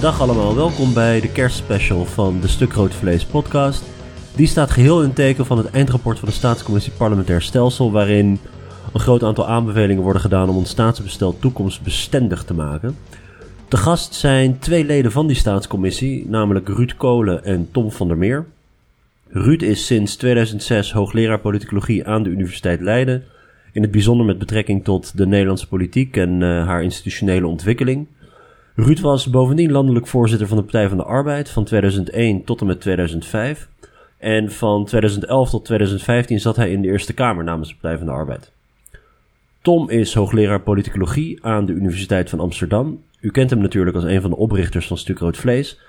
Dag allemaal, welkom bij de kerstspecial van de Stuk Rood Vlees podcast. Die staat geheel in teken van het eindrapport van de Staatscommissie Parlementair Stelsel, waarin een groot aantal aanbevelingen worden gedaan om ons staatsbestel toekomstbestendig te maken. De gast zijn twee leden van die staatscommissie, namelijk Ruud Kolen en Tom van der Meer. Ruud is sinds 2006 hoogleraar politicologie aan de Universiteit Leiden, in het bijzonder met betrekking tot de Nederlandse politiek en uh, haar institutionele ontwikkeling. Ruud was bovendien landelijk voorzitter van de Partij van de Arbeid van 2001 tot en met 2005. En van 2011 tot 2015 zat hij in de Eerste Kamer namens de Partij van de Arbeid. Tom is hoogleraar politicologie aan de Universiteit van Amsterdam. U kent hem natuurlijk als een van de oprichters van Stuk Rood Vlees.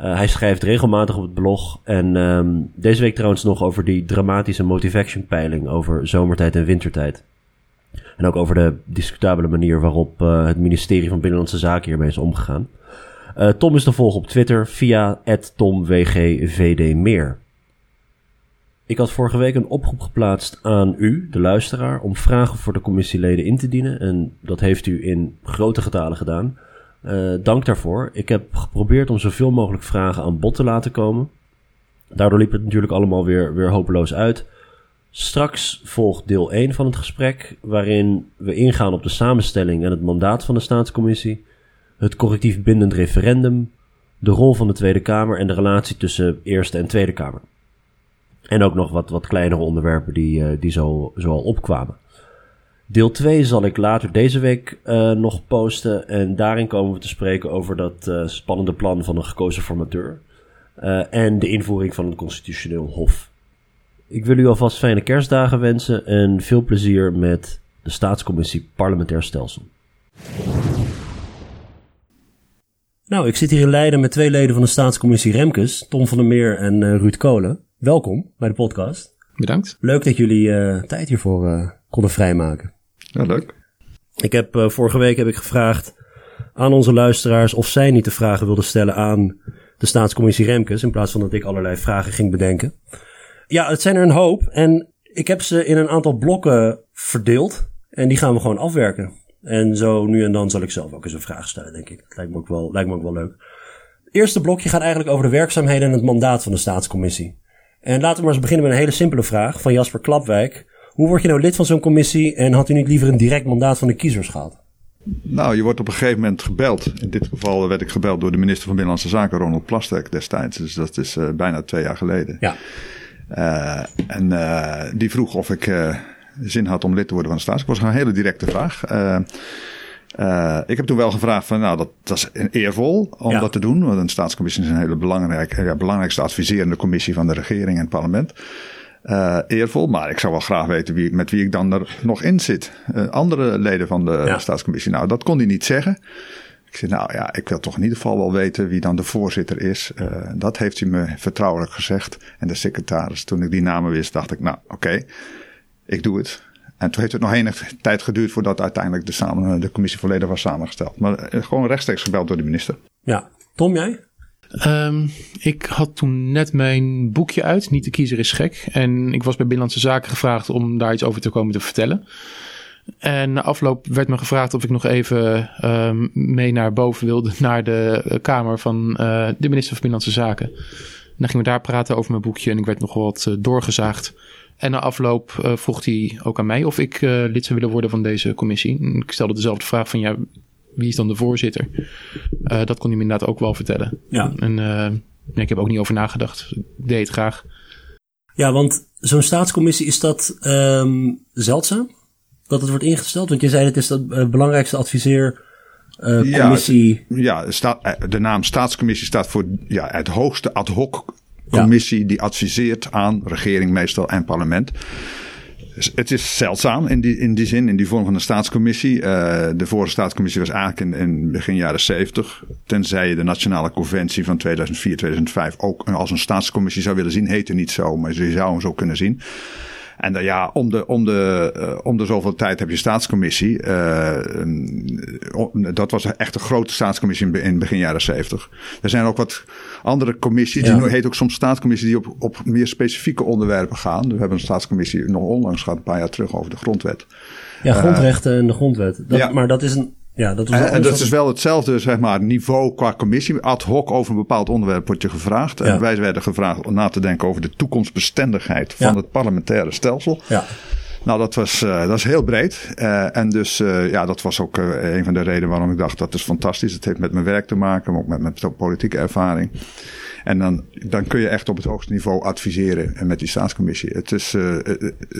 Uh, hij schrijft regelmatig op het blog. En um, deze week trouwens nog over die dramatische motivation peiling over zomertijd en wintertijd. En ook over de discutabele manier waarop uh, het ministerie van Binnenlandse Zaken hiermee is omgegaan. Uh, Tom is te volgen op Twitter via TomWGVDmeer. Ik had vorige week een oproep geplaatst aan u, de luisteraar, om vragen voor de commissieleden in te dienen. En dat heeft u in grote getalen gedaan. Uh, dank daarvoor. Ik heb geprobeerd om zoveel mogelijk vragen aan bod te laten komen. Daardoor liep het natuurlijk allemaal weer, weer hopeloos uit. Straks volgt deel 1 van het gesprek, waarin we ingaan op de samenstelling en het mandaat van de staatscommissie, het correctief bindend referendum, de rol van de Tweede Kamer en de relatie tussen Eerste en Tweede Kamer. En ook nog wat, wat kleinere onderwerpen die, uh, die zo, zo al opkwamen. Deel 2 zal ik later deze week uh, nog posten. En daarin komen we te spreken over dat uh, spannende plan van een gekozen formateur. En de invoering van een constitutioneel hof. Ik wil u alvast fijne kerstdagen wensen en veel plezier met de Staatscommissie Parlementair Stelsel. Nou, ik zit hier in Leiden met twee leden van de Staatscommissie Remkes, Tom van der Meer en Ruud Kolen. Welkom bij de podcast. Bedankt. Leuk dat jullie tijd hiervoor konden vrijmaken. Ja, leuk. Ik heb uh, vorige week heb ik gevraagd aan onze luisteraars of zij niet de vragen wilden stellen aan de staatscommissie Remkes, in plaats van dat ik allerlei vragen ging bedenken. Ja, het zijn er een hoop en ik heb ze in een aantal blokken verdeeld en die gaan we gewoon afwerken. En zo nu en dan zal ik zelf ook eens een vraag stellen, denk ik. Dat lijkt me ook wel, lijkt me ook wel leuk. Het eerste blokje gaat eigenlijk over de werkzaamheden en het mandaat van de staatscommissie. En laten we maar eens beginnen met een hele simpele vraag van Jasper Klapwijk. Hoe word je nou lid van zo'n commissie en had u niet liever een direct mandaat van de kiezers gehad? Nou, je wordt op een gegeven moment gebeld. In dit geval werd ik gebeld door de minister van Binnenlandse Zaken, Ronald Plasterk, destijds. Dus dat is uh, bijna twee jaar geleden. Ja. Uh, en uh, die vroeg of ik zin had om lid te worden van de staatscommissie. Dat was een hele directe vraag. ik heb toen wel gevraagd van, nou, dat, dat is eervol om ja. dat te doen. Want een staatscommissie is een hele belangrijke, ja, belangrijkste adviserende commissie van de regering en het parlement uh, eervol. Maar ik zou wel graag weten wie, met wie ik dan er nog in zit. Uh, andere leden van de ja. staatscommissie. Nou, dat kon hij niet zeggen. Ik zei, nou ja, ik wil toch in ieder geval wel weten wie dan de voorzitter is. Uh, dat heeft hij me vertrouwelijk gezegd. En de secretaris, toen ik die namen wist, dacht ik, nou oké, okay, ik doe het. En toen heeft het nog enige tijd geduurd voordat uiteindelijk de, samen, de commissie volledig was samengesteld. Maar gewoon rechtstreeks gebeld door de minister. Ja, Tom, jij? Um, ik had toen net mijn boekje uit, Niet de kiezer is gek. En ik was bij Binnenlandse Zaken gevraagd om daar iets over te komen te vertellen. En na afloop werd me gevraagd of ik nog even um, mee naar boven wilde, naar de kamer van uh, de minister van Binnenlandse Zaken. En dan gingen we daar praten over mijn boekje en ik werd nog wat uh, doorgezaagd. En na afloop vroeg hij ook aan mij of ik lid zou willen worden van deze commissie. Ik stelde dezelfde vraag van ja, wie is dan de voorzitter? Dat kon hij me inderdaad ook wel vertellen. Ja. En nee, ik heb ook niet over nagedacht. Ik deed het graag. Ja, want zo'n staatscommissie is dat um, zeldzaam? Dat het wordt ingesteld? Want je zei het is de uh, belangrijkste adviseer. Uh, commissie. Ja, ja sta, de naam staatscommissie staat voor ja, het hoogste ad hoc commissie ja. die adviseert aan regering meestal en parlement. Het is zeldzaam in die, in die zin, in die vorm van een staatscommissie. Uh, de vorige staatscommissie was eigenlijk in, in begin jaren 70. Tenzij je de Nationale Conventie van 2004, 2005 ook als een staatscommissie zou willen zien. Heette niet zo, maar je zou hem zo kunnen zien. En uh, ja, om de, om, de, uh, om de zoveel tijd heb je staatscommissie. Uh, dat was echt een grote staatscommissie in, in begin jaren zeventig. Er zijn ook wat andere commissies, ja. die heet ook soms staatscommissie, die op, op meer specifieke onderwerpen gaan. We hebben een staatscommissie nog onlangs gehad, een paar jaar terug, over de grondwet. Ja, grondrechten en de grondwet. Dat, ja. Maar dat is een Ja, dat was En, dat is wel hetzelfde zeg maar, niveau qua commissie. Ad hoc over een bepaald onderwerp wordt je gevraagd. Ja. En wij werden gevraagd om na te denken over de toekomstbestendigheid van Ja. het parlementaire stelsel. Ja, Nou, dat was, eh, dat is heel breed. Eh, en dus, eh, ja, dat was ook een van de redenen waarom ik dacht dat is fantastisch. Het heeft met mijn werk te maken, maar ook met mijn politieke ervaring. En dan, dan kun je echt op het hoogste niveau adviseren en met die staatscommissie. Het is eh,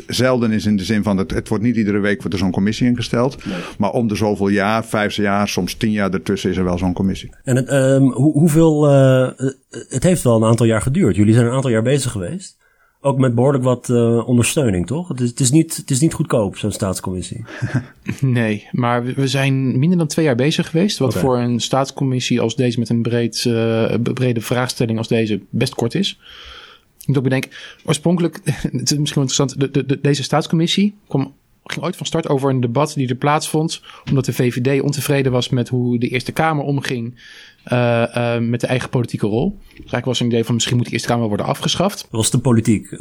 zelden is in de zin van het, het wordt niet iedere week wordt er zo'n commissie ingesteld. Maar om de zoveel jaar, vijf jaar, soms tien jaar ertussen is er wel zo'n commissie. en het, ehm, hoe, hoeveel, eh, het heeft wel een aantal jaar geduurd. Jullie zijn een aantal jaar bezig geweest. Ook met behoorlijk wat eh, ondersteuning, toch? Het is, het is, niet, het is niet goedkoop, zo'n staatscommissie. Nee, maar we- zijn minder dan twee jaar bezig geweest. Wat voor een staatscommissie als deze met een breed, eh, brede vraagstelling als deze best kort is. Ik moet ook bedenken, oorspronkelijk, het is misschien wel interessant, de, de, de- deze staatscommissie kwam, ging ooit van start over een debat die er plaatsvond. Omdat de VVD ontevreden was met hoe de Eerste Kamer omging eh, eh, met de eigen politieke rol. Dus eigenlijk was een idee van misschien moet de Eerste Kamer worden afgeschaft. Dat was de politiek, eh,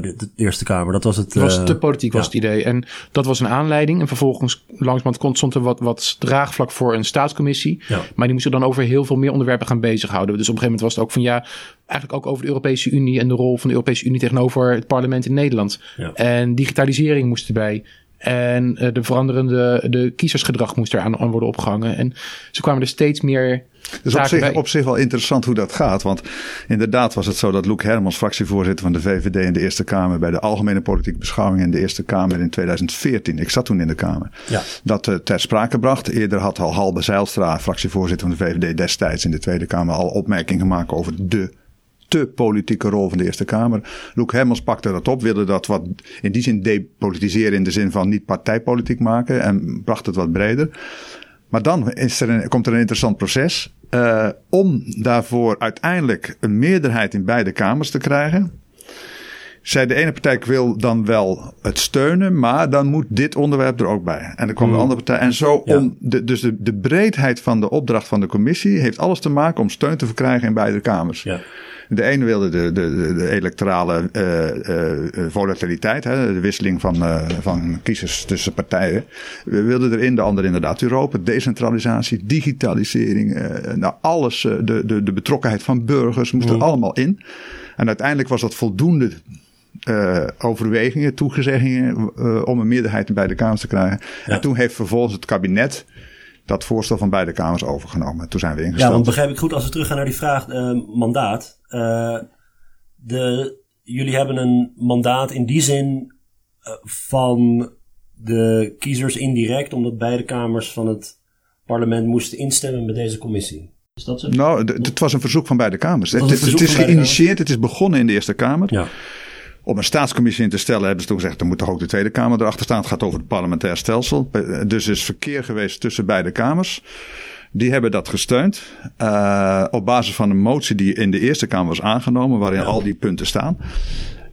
de, de Eerste Kamer. Dat was het. Was te politiek, was ja. het idee. En dat was een aanleiding. En vervolgens, langzamerhand stond er wat, wat draagvlak voor een staatscommissie. Ja. Maar die moest er dan over heel veel meer onderwerpen gaan bezighouden. Dus op een gegeven moment was het ook van ja, eigenlijk ook over de Europese Unie en de rol van de Europese Unie tegenover het parlement in Nederland. Ja. En digitalisering moest erbij. En eh, de veranderende de kiezersgedrag moest eraan aan worden opgehangen. En ze kwamen er steeds meer. Dus op zich, bij. op zich wel interessant hoe dat gaat. Want inderdaad was het zo dat Loek Hermans, fractievoorzitter van de VVD in de Eerste Kamer, bij de Algemene Politieke Beschouwing in de Eerste Kamer in 2014, ik zat toen in de Kamer, Ja. dat eh, ter sprake bracht. Eerder had al Halbe Zijlstra, fractievoorzitter van de VVD destijds in de Tweede Kamer, al opmerkingen gemaakt over de te politieke rol van de Eerste Kamer. Loek Hermans pakte dat op, wilde dat wat in die zin depolitiseren in de zin van niet partijpolitiek maken en bracht het wat breder. Maar dan is er een, komt er een interessant proces. eh, om daarvoor uiteindelijk een meerderheid in beide kamers te krijgen. Zei de ene partij, wil dan wel het steunen, maar dan moet dit onderwerp er ook bij. En dan kwam de andere partij. En zo Ja. om, de, dus de, de breedheid van de opdracht van de commissie heeft alles te maken om steun te verkrijgen in beide kamers. Ja. De ene wilde de, de, de, electorale eh, volatiliteit, hè, de wisseling van, van kiezers tussen partijen. We wilden erin, de andere inderdaad Europa, decentralisatie, digitalisering, nou alles, de, de, de betrokkenheid van burgers moest er allemaal in. En uiteindelijk was dat voldoende eh, overwegingen, toegezeggingen eh, om een meerderheid in beide kamers te krijgen. Ja. En toen heeft vervolgens het kabinet dat voorstel van beide kamers overgenomen. Toen zijn we Ja, ingesteld. want begrijp ik goed, als we teruggaan naar die vraag eh, mandaat. de, jullie hebben een mandaat in die zin van de kiezers indirect, omdat beide kamers van het parlement moesten instemmen met deze commissie. Is dat zo? Nou, het was een verzoek van beide kamers. Het, het, is geïnitieerd, het is begonnen in de Eerste Kamer. Ja. Om een staatscommissie in te stellen hebben ze toen gezegd... dan moet toch ook de Tweede Kamer erachter staan. Het gaat over het parlementair stelsel. Eh, Dus er is verkeer geweest tussen beide kamers. Die hebben dat gesteund. eh, op basis van een motie die in de Eerste Kamer was aangenomen... waarin al die punten staan.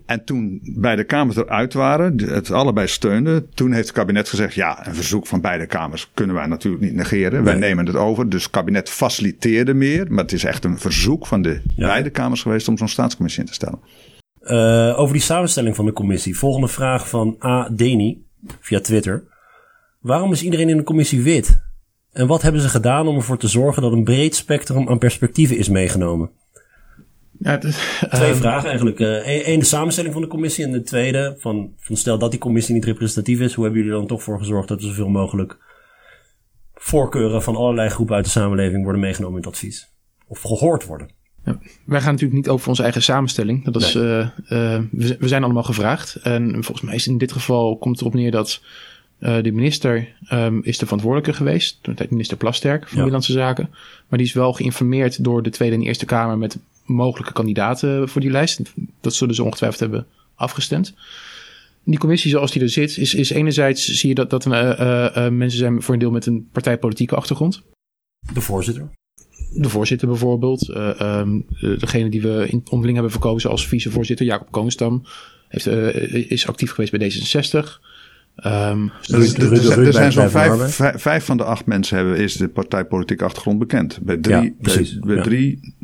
En toen beide kamers eruit waren, het allebei steunden, toen heeft het kabinet gezegd: ja, een verzoek van beide kamers kunnen wij natuurlijk niet negeren. Wij Nee. nemen het over. Dus het kabinet faciliteerde meer, maar het is echt een verzoek van de Ja. beide kamers geweest om zo'n staatscommissie in te stellen. Eh, over die samenstelling van de commissie. Volgende vraag van A. Deni via Twitter. Waarom is iedereen in de commissie wit? En wat hebben ze gedaan om ervoor te zorgen dat een breed spectrum aan perspectieven is meegenomen? Ja, Twee ehm, vragen eigenlijk. Eén, de samenstelling van de commissie. En de tweede, van, van stel dat die commissie niet representatief is. Hoe hebben jullie er dan toch voor gezorgd dat er zoveel mogelijk voorkeuren van allerlei groepen uit de samenleving worden meegenomen in het advies? Of gehoord worden? Ja, wij gaan natuurlijk niet over onze eigen samenstelling. Dat is, Nee. eh, eh, we, zijn allemaal gevraagd. En volgens mij is in dit geval komt het erop neer dat eh, de minister ehm, is de verantwoordelijke geweest. Toen de tijd minister Plasterk van Ja. Binnenlandse Zaken. Maar die is wel geïnformeerd door de Tweede en Eerste Kamer met mogelijke kandidaten voor die lijst. Dat zullen ze ongetwijfeld hebben afgestemd. Die commissie zoals die er zit, is, is enerzijds zie je dat, dat mensen zijn voor een deel met een partijpolitieke achtergrond. De voorzitter. De voorzitter bijvoorbeeld. eh, ehm, eh, degene die we in onderling hebben verkozen als vicevoorzitter, Jacob Koonstam, heeft, eh, is actief geweest bij D66. Ehm, Dus Ruud- er- er zijn- er zo'n vijf, Arbeid. vijf, vijf van de acht mensen hebben, is de partijpolitieke achtergrond bekend. Bij drie, Ja, precies. bij, bij Ja. drie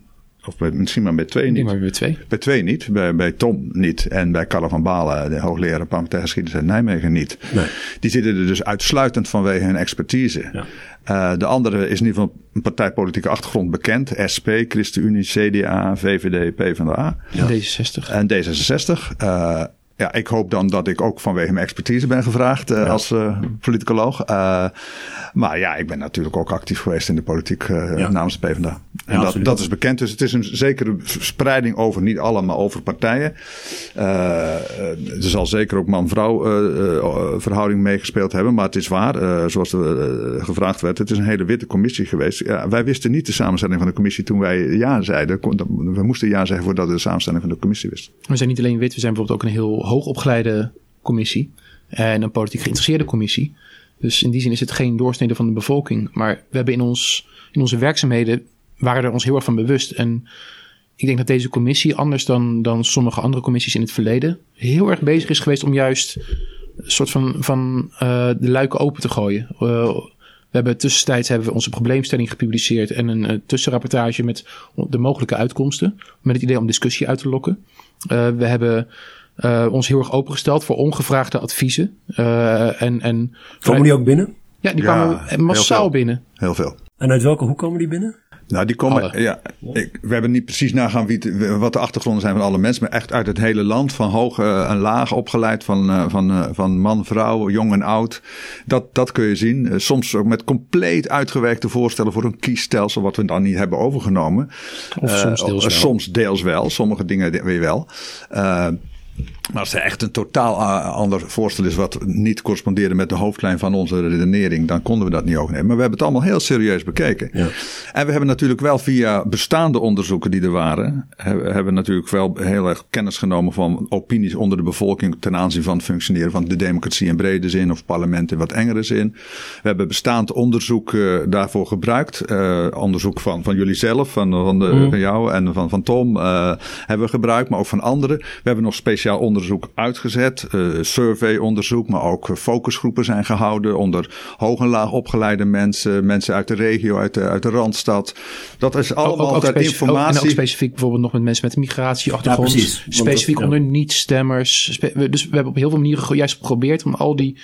Of bij, misschien maar bij twee niet. maar weer twee. Bij twee niet, bij, bij Tom niet. En bij Carlo van Balen, de hoogleraar parlementaire geschiedenis in Nijmegen, niet. Nee. Die zitten er dus uitsluitend vanwege hun expertise. Ja. Eh, de andere is in ieder geval een partijpolitieke achtergrond bekend. SP, ChristenUnie, CDA, VVD, PvdA D66. en D66. Eh, ja, ik hoop dan dat ik ook vanwege mijn expertise ben gevraagd eh, als eh, politicoloog. Eh, maar ja, ik ben natuurlijk ook actief geweest in de politiek eh, Ja. namens de PvdA. En Ja, dat, dat is bekend. Dus het is een zekere spreiding over, niet alle, maar over partijen. Er zal zeker ook man-vrouw eh, eh, verhouding meegespeeld hebben. Maar het is waar, eh, zoals er gevraagd werd, het is een hele witte commissie geweest. Ja, wij wisten niet de samenstelling van de commissie toen wij ja zeiden. We moesten ja zeggen voordat we de samenstelling van de commissie wisten. We zijn niet alleen wit, we zijn bijvoorbeeld ook een heel hoogopgeleide commissie. En een politiek geïnteresseerde commissie. Dus in die zin is het geen doorsnede van de bevolking. Maar we hebben in, ons, in onze werkzaamheden, waren er ons heel erg van bewust. En ik denk dat deze commissie, anders dan, dan sommige andere commissies in het verleden, heel erg bezig is geweest om juist een soort van, van eh, de luiken open te gooien. Eh, we hebben tussentijds hebben we onze probleemstelling gepubliceerd en een eh, tussenrapportage met de mogelijke uitkomsten. Met het idee om discussie uit te lokken. We hebben eh, ons heel erg opengesteld voor ongevraagde adviezen. Eh, en, en Komen die ook binnen? Ja, die Ja, kwamen massaal binnen. Heel veel. En uit welke hoek komen die binnen? Nou, die komen. Alle. Ja, ik, we hebben niet precies nagaan wie het- wat de achtergronden zijn van alle mensen, maar echt uit het hele land, van hoog eh, en laag opgeleid, van, eh, van, eh, van man, vrouw, jong en oud. Dat, dat kun je zien. Soms ook met compleet uitgewerkte voorstellen voor een kiesstelsel, wat we dan niet hebben overgenomen. Of soms deels wel. Soms deels wel, sommige dingen weer wel. Maar als er echt een totaal eh, ander voorstel is wat niet correspondeerde met de hoofdlijn van onze redenering, dan konden we dat niet overnemen. Maar we hebben het allemaal heel serieus bekeken. Ja. En we hebben natuurlijk wel via bestaande onderzoeken die er waren, hebben we natuurlijk wel heel erg kennis genomen van opinies onder de bevolking ten aanzien van het functioneren van de democratie in brede zin of parlement in wat engere zin. We hebben bestaand onderzoek eh, daarvoor gebruikt. Eh, onderzoek van, van jullie zelf, van, van, de, van jou en van, van Tom hebben we gebruikt, maar ook van anderen. We hebben nog speciaal onderzoek uitgezet, eh surveyonderzoek, maar ook eh, focusgroepen zijn gehouden onder hoog en laag opgeleide mensen, mensen uit de regio, uit de, uit de Randstad. Dat is allemaal ook- informatie. en ook specifiek bijvoorbeeld nog met mensen met een migratieachtergrond. Ja, precies. Want Specifiek dat- ja. onder niet-stemmers. Spe- dus we hebben op heel veel manieren juist geprobeerd om al die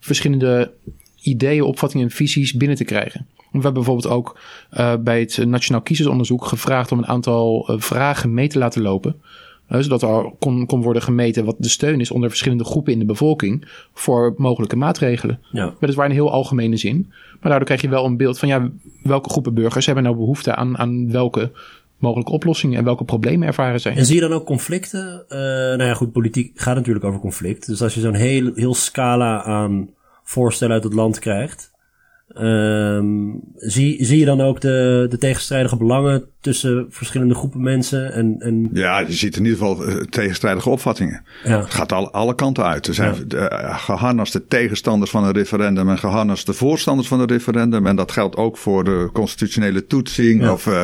verschillende ideeën, opvattingen en visies binnen te krijgen. We hebben bijvoorbeeld ook eh, bij het Nationaal Kiezersonderzoek gevraagd om een aantal vragen mee te laten lopen. Zodat er kon, kon worden gemeten wat de steun is onder verschillende groepen in de bevolking voor mogelijke maatregelen. Ja. Weliswaar in heel algemene zin. Maar daardoor krijg je wel een beeld van ja, welke groepen burgers hebben nou behoefte aan, aan welke mogelijke oplossingen en welke problemen ervaren zijn. En zie je dan ook conflicten? Eh, nou ja, goed, politiek gaat natuurlijk over conflict. Dus als je zo'n heel, heel scala aan voorstellen uit het land krijgt, ehm, zie, zie je dan ook de, de tegenstrijdige belangen tussen verschillende groepen mensen? En, en Ja, je ziet in ieder geval eh, tegenstrijdige opvattingen. ja, Het gaat alle, alle kanten uit. Er zijn eh, geharnaste tegenstanders van een referendum en geharnaste voorstanders van een referendum. En dat geldt ook voor de constitutionele toetsing. Ja. Of eh,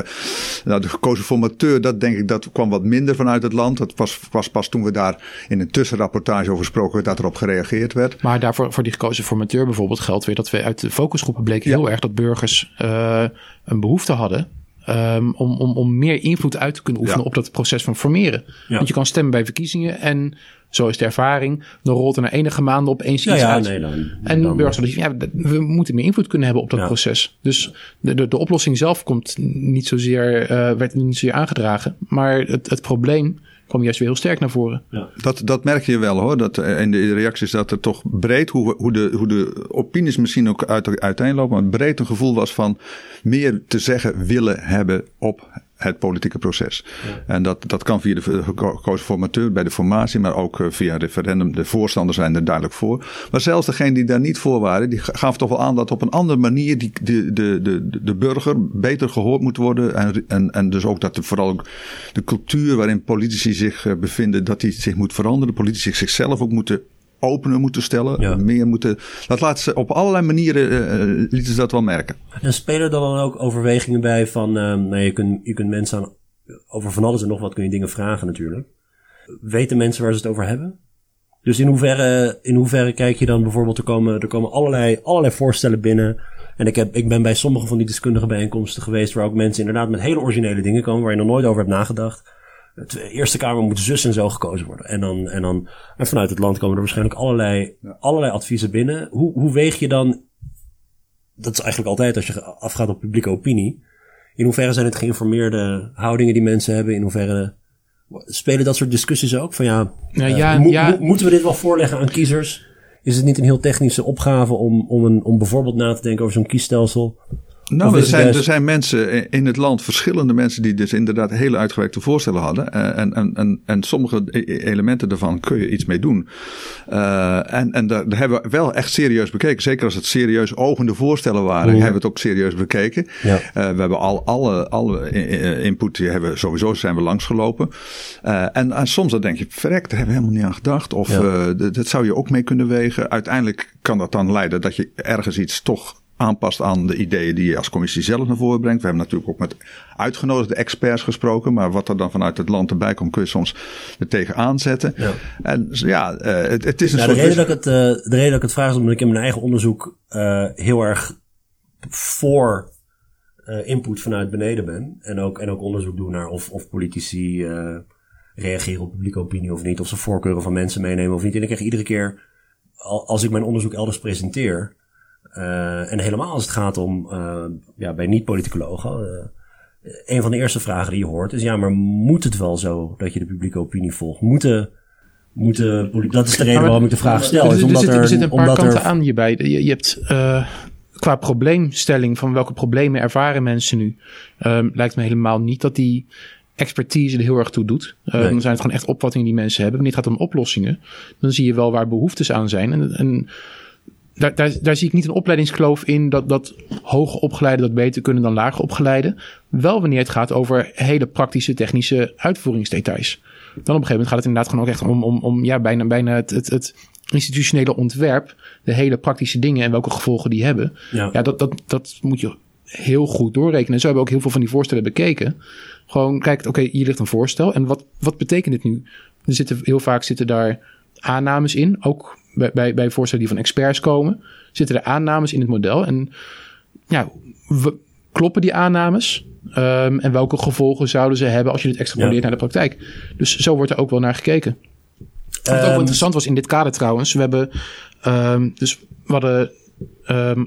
nou, de gekozen formateur, dat denk ik, dat kwam wat minder vanuit het land. Dat was, was pas toen we daar in een tussenrapportage over spraken, dat erop gereageerd werd. Maar daarvoor voor die gekozen formateur bijvoorbeeld geldt weer dat we uit de focusgroepen bleken Ja. heel erg dat burgers eh, een behoefte hadden ehm, om, om, om meer invloed uit te kunnen oefenen Ja. op dat proces van formeren. Ja. Want je kan stemmen bij verkiezingen en zo is de ervaring. Dan rolt er na enige maanden opeens ja, iets ja uit. nee, dan, En dan, burgers ja, we moeten meer invloed kunnen hebben op dat proces. Dus de, de, de oplossing zelf komt niet zozeer, eh, werd niet zozeer aangedragen. Maar het, het probleem kwam juist weer heel sterk naar voren. Dat, dat merk je wel hoor. Dat, eh, in de reacties dat er toch breed, hoe, hoe, de, hoe de opinies misschien ook uit, uiteenlopen, maar breed een gevoel was van meer te zeggen willen hebben op het politieke proces. En dat, dat kan via de geko- gekozen formateur bij de formatie, maar ook eh, via een referendum. De voorstanders zijn er duidelijk voor. Maar zelfs degenen die daar niet voor waren, die gaven toch wel aan dat op een andere manier die, de, de, de, de burger beter gehoord moet worden. En, en, en dus ook dat de, vooral ook de cultuur waarin politici zich eh, bevinden, dat die zich moet veranderen. Politici zichzelf ook moeten opener moeten stellen. Ja. Meer moeten. Dat laat ze op allerlei manieren eh, eh, lieten ze dat wel merken. En spelen er dan ook overwegingen bij van, ehm, nou, je, kunt, je kunt mensen aan, over van alles en nog wat kun je dingen vragen natuurlijk. Weten mensen waar ze het over hebben? Dus in hoeverre, in hoeverre kijk je dan bijvoorbeeld, er komen, er komen allerlei, allerlei voorstellen binnen. En ik, heb, ik ben bij sommige van die deskundige bijeenkomsten geweest waar ook mensen inderdaad met hele originele dingen komen waar je nog nooit over hebt nagedacht. De Eerste Kamer moet zus en zo gekozen worden. En, dan, en, dan, en vanuit het land komen er waarschijnlijk allerlei, allerlei adviezen binnen. Hoe, hoe weeg je dan, dat is eigenlijk altijd als je afgaat op publieke opinie. In hoeverre zijn het geïnformeerde houdingen die mensen hebben? In hoeverre spelen dat soort discussies ook? Van ja, Nou, eh, ja, mo- ja. mo- moeten we dit wel voorleggen aan kiezers? Is het niet een heel technische opgave om, om, een, om bijvoorbeeld na te denken over zo'n kiesstelsel? Nou, er zijn, er zijn mensen in het land, verschillende mensen, die dus inderdaad hele uitgewerkte voorstellen hadden. Eh, En, en, en, en sommige e- elementen daarvan kun je iets mee doen. Eh, en en daar, daar hebben we wel echt serieus bekeken. Zeker als het serieus ogende voorstellen waren, hebben we het ook serieus bekeken. Ja. Eh, we hebben al, alle, alle input, die hebben sowieso zijn we langsgelopen. En, en soms dan denk je, verrek, daar hebben we helemaal niet aan gedacht. Of Ja. dat zou je ook mee kunnen wegen. Uiteindelijk kan dat dan leiden dat je ergens iets toch aanpast aan de ideeën die je als commissie zelf naar voren brengt. We hebben natuurlijk ook met uitgenodigde experts gesproken. Maar wat er dan vanuit het land erbij komt, kun je soms er tegen aanzetten. Ja. En ja, eh, het, het is een Ja, de, soort... reden dat ik het, eh, de reden dat ik het vraag is omdat ik in mijn eigen onderzoek eh, heel erg voor input vanuit beneden ben. En ook, en ook onderzoek doe naar of, of politici reageren op publieke opinie of niet. Of ze voorkeuren van mensen meenemen of niet. En ik krijg iedere keer, al- als ik mijn onderzoek elders presenteer. Eh, en helemaal als het gaat om, eh, ja, bij niet-politicologen. eh, een van de eerste vragen die je hoort is: ja, maar moet het wel zo dat je de publieke opinie volgt? Moeten. Moeten, dat is de reden waarom ik de vraag stel. er, Is omdat zitten- er zitten een paar kanten er, aan hierbij. Je, je hebt qua probleemstelling van welke problemen ervaren mensen nu, ehm, lijkt me helemaal niet dat die expertise er heel erg toe doet. Eh, Nee. Dan zijn het gewoon echt opvattingen die mensen hebben. Wanneer het gaat om oplossingen, dan zie je wel waar behoeftes aan zijn. En, en daar, daar, daar zie ik niet een opleidingskloof in dat, dat hoge opgeleiden dat beter kunnen dan lager opgeleiden. Wel wanneer het gaat over hele praktische technische uitvoeringsdetails. Dan op een gegeven moment gaat het inderdaad gewoon ook echt om, om, om ja, bijna, bijna het, het, het institutionele ontwerp. De hele praktische dingen en welke gevolgen die hebben. Ja. Ja, dat, dat, dat moet je heel goed doorrekenen. En zo hebben we ook heel veel van die voorstellen bekeken. Gewoon kijkt, oké, hier ligt een voorstel. En wat, wat betekent dit nu? Er zitten, heel vaak zitten daar aannames in. Ook bij, bij, bij voorstellen die van experts komen. Zitten er aannames in het model. En ja, we, kloppen die aannames? Ehm, en welke gevolgen zouden ze hebben als je dit extrapoleert Ja. naar de praktijk? Dus zo wordt er ook wel naar gekeken. Wat ook wel Ehm, interessant was in dit kader trouwens. We hebben ehm, dus we hadden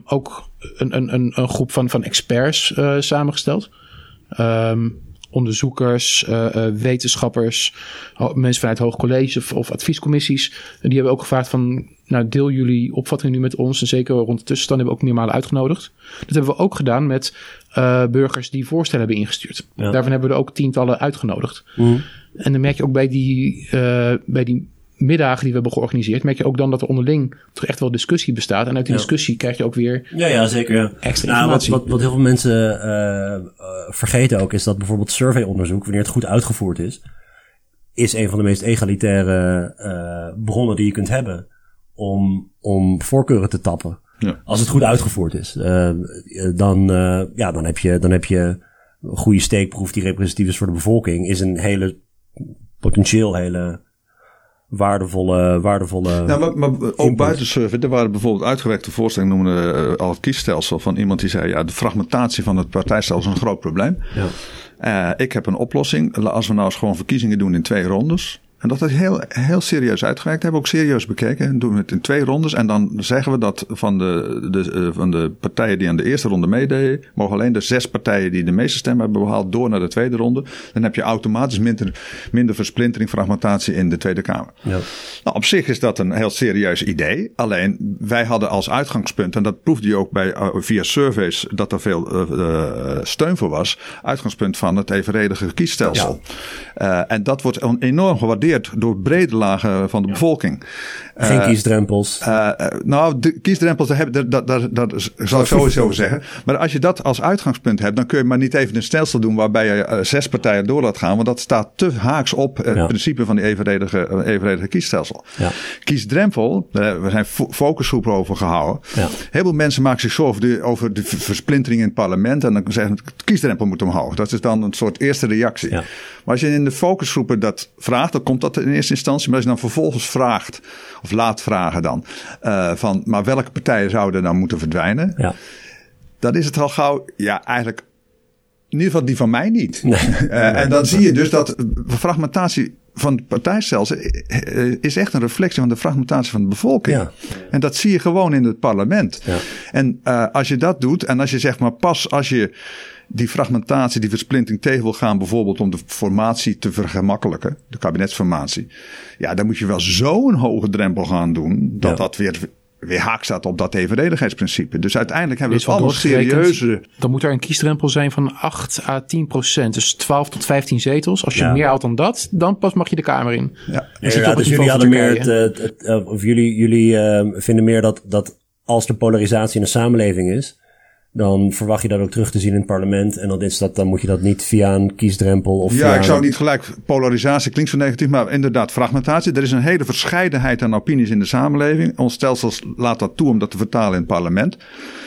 ook een, een, een, een groep van, van experts eh, samengesteld. Onderzoekers, eh, eh, wetenschappers, mensen vanuit hoog college of, of adviescommissies. En die hebben ook gevraagd van, nou deel jullie opvattingen nu met ons. En zeker rond de tussenstand hebben we ook meermalen uitgenodigd. Dat hebben we ook gedaan met eh, burgers die voorstellen hebben ingestuurd. Ja. Daarvan hebben we er ook tientallen uitgenodigd. Mhm. En dan merk je ook bij die, bij die middagen die we hebben georganiseerd, merk je ook dan dat er onderling toch echt wel discussie bestaat. En uit die Ja. discussie krijg je ook weer Ja, ja, zeker. Ja. extra Nou, wat, informatie. wat, wat heel veel mensen eh, eh, vergeten ook, is dat bijvoorbeeld surveyonderzoek, wanneer het goed uitgevoerd is, is een van de meest egalitaire eh, bronnen die je kunt hebben om, om voorkeuren te tappen. Ja. Als het goed uitgevoerd is. Dan, eh, ja, dan, heb je, dan heb je een goede steekproef die representatief is voor de bevolking. Is een hele, potentieel hele waardevolle, waardevolle Nou, maar, maar ook Input. buiten survey, er waren bijvoorbeeld uitgewerkte voorstellingen, noemde eh, al het kiesstelsel van iemand die zei, ja, de fragmentatie van het partijstelsel is een groot probleem. Ja. Eh, ik heb een oplossing. Als we nou eens gewoon verkiezingen doen in twee rondes. En dat is heel, heel serieus uitgewerkt. Hebben we ook serieus bekeken. En doen we het in twee rondes. En dan zeggen we dat van de, de, eh, van de partijen die aan de eerste ronde meededen. mogen alleen de zes partijen die de meeste stemmen hebben behaald. door naar de tweede ronde. Dan heb je automatisch minder, minder versplintering, fragmentatie in de Tweede Kamer. Ja. Nou, op zich is dat een heel serieus idee. Alleen wij hadden als uitgangspunt, en dat proefde je ook bij, eh, via surveys, dat er veel eh, steun voor was. Uitgangspunt van het evenredige kiesstelsel. En dat wordt on- enorm gewaardeerd door brede lagen van de bevolking. Geen Eh, kiesdrempels. eh, eh, nou, de kiesdrempels, daar, heb, daar, daar, daar, daar zal ik sowieso zeggen. Maar als je dat als uitgangspunt hebt, dan kun je maar niet even een stelsel doen waarbij je zes partijen door laat gaan. Want dat staat te haaks op het Ja. principe van die evenredige, evenredige kiesstelsel. Ja. Kiesdrempel, we zijn fo- focusgroepen over gehouden. Ja. Heel veel mensen maken zich zorgen over de, versplintering in het parlement. En dan zeggen ze, kiesdrempel moet omhoog. Dat is dan een soort eerste reactie. Ja. Maar als je in de focusgroepen dat vraagt, dan komt dat in eerste instantie. Maar als je dan vervolgens vraagt, of laat vragen dan, eh, van, maar welke partijen zouden dan moeten verdwijnen? ja. dan is het al gauw, ja, eigenlijk in ieder geval die van mij niet. Uh, en dan zie je dus dat fragmentatie van het partijstelsel is echt een reflectie van de fragmentatie van de bevolking. Ja. En dat zie je gewoon in het parlement. Ja. En uh, als je dat doet en als je zeg maar pas als je die fragmentatie, die versplinting tegen wil gaan, bijvoorbeeld om de formatie te vergemakkelijken, de kabinetsformatie. Ja, dan moet je wel zo'n hoge drempel gaan doen dat ja. dat weer weer haak staat op dat evenredigheidsprincipe. Dus uiteindelijk hebben we het allemaal serieuze... Dan moet er een kiesdrempel zijn van 8 à 10 procent. Dus 12 tot 15 zetels. Als je meer haalt dan dat, dan pas mag je de Kamer in. Ja, ja dus jullie hadden meer het, het, het, of jullie, jullie uh, vinden meer dat, dat als er polarisatie in de samenleving is dan verwacht je dat ook terug te zien in het parlement. En dan, is dat, dan moet je dat niet via een kiesdrempel of. Ja, ik zou niet gelijk polarisatie klinkt zo negatief, maar inderdaad fragmentatie. Er is een hele verscheidenheid aan opinies in de samenleving. Ons stelsel laat dat toe om dat te vertalen in het parlement.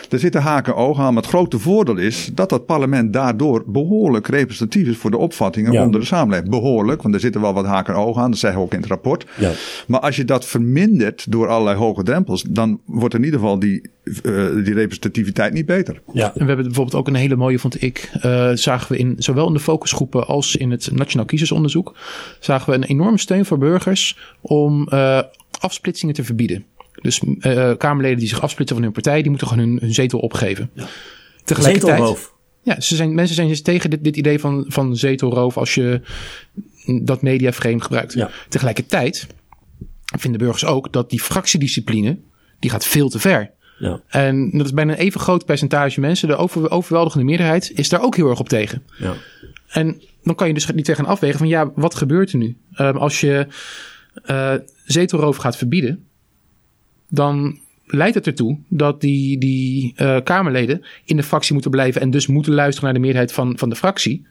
Er zitten haken ogen aan. Maar het grote voordeel is dat dat parlement daardoor behoorlijk representatief is voor de opvattingen onder de samenleving. Behoorlijk, want er zitten wel wat haken ogen aan. Dat zeggen we ook in het rapport. Ja. Maar als je dat vermindert door allerlei hoge drempels, dan wordt in ieder geval die, uh, die representativiteit niet beter. Ja. En we hebben bijvoorbeeld ook een hele mooie, vond ik, uh, zagen we in zowel in de focusgroepen als in het Nationaal Kiezersonderzoek, zagen we een enorme steun voor burgers om uh, afsplitsingen te verbieden. Dus uh, Kamerleden die zich afsplitsen van hun partij, die moeten gewoon hun, hun zetel opgeven. Ja. Tegelijkertijd. Ja, ze zijn, mensen zijn dus tegen dit, dit idee van, van zetelroof als je dat mediaframe gebruikt. Ja. Tegelijkertijd vinden burgers ook dat die fractiediscipline, die gaat veel te ver. Ja. En dat is bijna een even groot percentage mensen, de over, overweldigende meerderheid, is daar ook heel erg op tegen. Ja. En dan kan je dus niet tegen afwegen van ja, wat gebeurt er nu? Um, als je uh, zetelroof gaat verbieden, dan leidt het ertoe dat die, die uh, Kamerleden in de fractie moeten blijven en dus moeten luisteren naar de meerderheid van, van de fractie.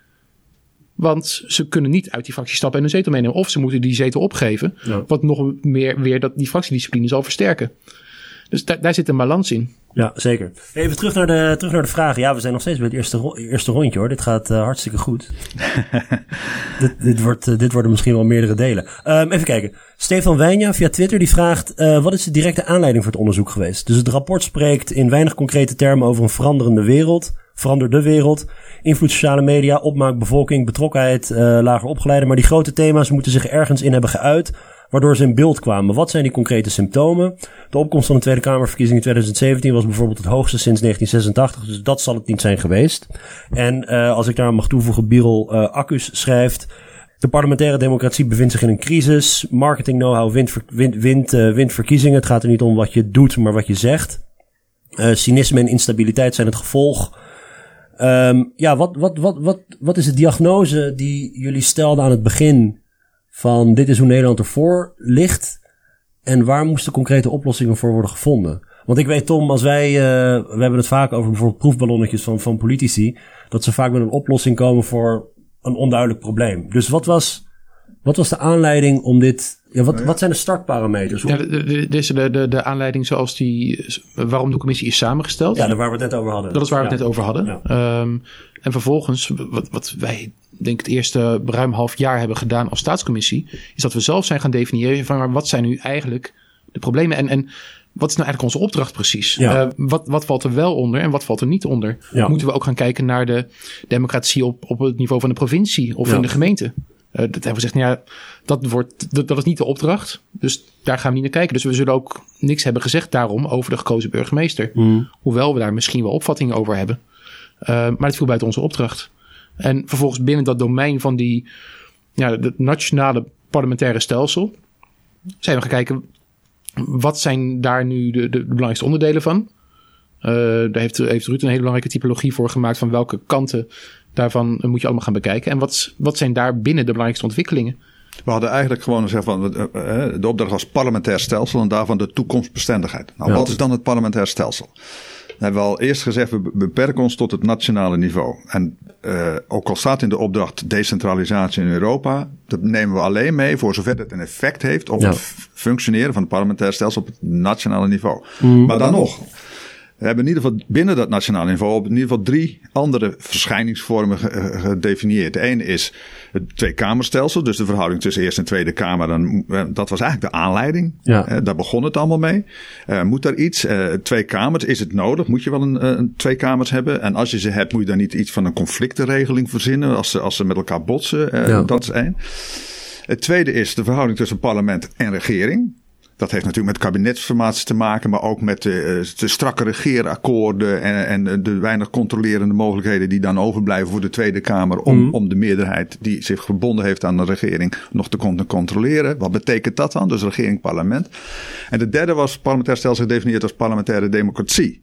Want ze kunnen niet uit die fractie stappen en een zetel meenemen. Of ze moeten die zetel opgeven. Wat nog meer weer dat die fractiediscipline zal versterken. Dus daar, daar zit een balans in. Ja, zeker. Even terug naar de, terug naar de vragen. Ja, we zijn nog steeds bij het eerste, eerste rondje hoor. Dit gaat uh, hartstikke goed. dit, dit, wordt, uh, dit worden misschien wel meerdere delen. Um, even kijken. Stefan Wijnja via Twitter die vraagt... Uh, wat is de directe aanleiding voor het onderzoek geweest? Dus het rapport spreekt in weinig concrete termen over een veranderende wereld. Veranderde wereld. Invloed sociale media, opmaak, bevolking, betrokkenheid, lager opgeleide. Maar die grote thema's moeten zich ergens in hebben geuit waardoor ze in beeld kwamen. Wat zijn die concrete symptomen? De opkomst van de Tweede Kamerverkiezing in 2017 was bijvoorbeeld het hoogste sinds 1986, dus dat zal het niet zijn geweest. En uh, als ik daar mag toevoegen, Birol uh, schrijft... De parlementaire democratie bevindt zich in een crisis. Marketing know-how wint, wint, wint, wint verkiezingen. Het gaat er niet om wat je doet, maar wat je zegt. Cynisme en instabiliteit zijn het gevolg. Um, ja, wat, wat, wat, wat, wat is de diagnose die jullie stelden aan het begin van dit is hoe Nederland ervoor ligt en waar moesten concrete oplossingen voor worden gevonden. Want ik weet Tom, als wij, uh, we hebben het vaak over bijvoorbeeld proefballonnetjes van, van politici, dat ze vaak met een oplossing komen voor een onduidelijk probleem. Dus wat was, wat was de aanleiding om dit, ja, wat, wat zijn de startparameters? Ja, de, de, de, de, de aanleiding zoals die, waarom de commissie is samengesteld. Ja, waar we het net over hadden. Dat is waar we het net over hadden. Ja. Um, en vervolgens, wat, wat wij denk het eerste ruim half jaar hebben gedaan als staatscommissie, is dat we zelf zijn gaan definiëren van wat zijn nu eigenlijk de problemen en, en wat is nou eigenlijk onze opdracht precies? Ja. Uh, wat, wat valt er wel onder en wat valt er niet onder? Ja. Moeten we ook gaan kijken naar de democratie op, op het niveau van de provincie of ja. in de gemeente? Uh, dat hebben we gezegd, nou ja, dat, wordt, dat, dat, is niet de opdracht. Dus daar gaan we niet naar kijken. Dus we zullen ook niks hebben gezegd daarom over de gekozen burgemeester. Mm. Hoewel we daar misschien wel opvattingen over hebben. Uh, maar het viel buiten onze opdracht. En vervolgens binnen dat domein van die, ja, het nationale parlementaire stelsel zijn we gaan kijken, wat zijn daar nu de, de, de belangrijkste onderdelen van? Uh, daar heeft, heeft Ruud een hele belangrijke typologie voor gemaakt van welke kanten daarvan moet je allemaal gaan bekijken. En wat, wat zijn daar binnen de belangrijkste ontwikkelingen? We hadden eigenlijk gewoon gezegd van eh, eh, de opdracht was parlementair stelsel en daarvan de toekomstbestendigheid. Nou, ja. wat is dan het parlementair stelsel? Hebben we al eerst gezegd, we beperken ons tot het nationale niveau. En uh, ook al staat in de opdracht decentralisatie in Europa, dat nemen we alleen mee voor zover het een effect heeft op ja. het functioneren van het parlementair stelsel op het nationale niveau. Mm. Maar dan nog, We hebben in ieder geval binnen dat nationaal niveau op in ieder geval drie andere verschijningsvormen gedefinieerd. De ene is het tweekamerstelsel, dus de verhouding tussen Eerste en Tweede Kamer. Dan, eh, dat was eigenlijk de aanleiding. Ja. Uh, daar begon het allemaal mee. Uh, moet er iets? twee kamers, is het nodig? Moet je wel een, een, twee kamers hebben? En als je ze hebt, moet je dan niet iets van een conflictenregeling verzinnen als ze, als ze met elkaar botsen? Ja. Dat is één. Het tweede is de verhouding tussen parlement en regering. Dat heeft natuurlijk met kabinetsformatie te maken, maar ook met de, eh, de strakke regeerakkoorden en, en, de weinig controlerende mogelijkheden die dan overblijven voor de Tweede Kamer om, mm. om de meerderheid die zich verbonden heeft aan de regering nog te kunnen controleren. Wat betekent dat dan? Dus regering, parlement. En de derde was parlementair stelsel gedefinieerd als parlementaire democratie.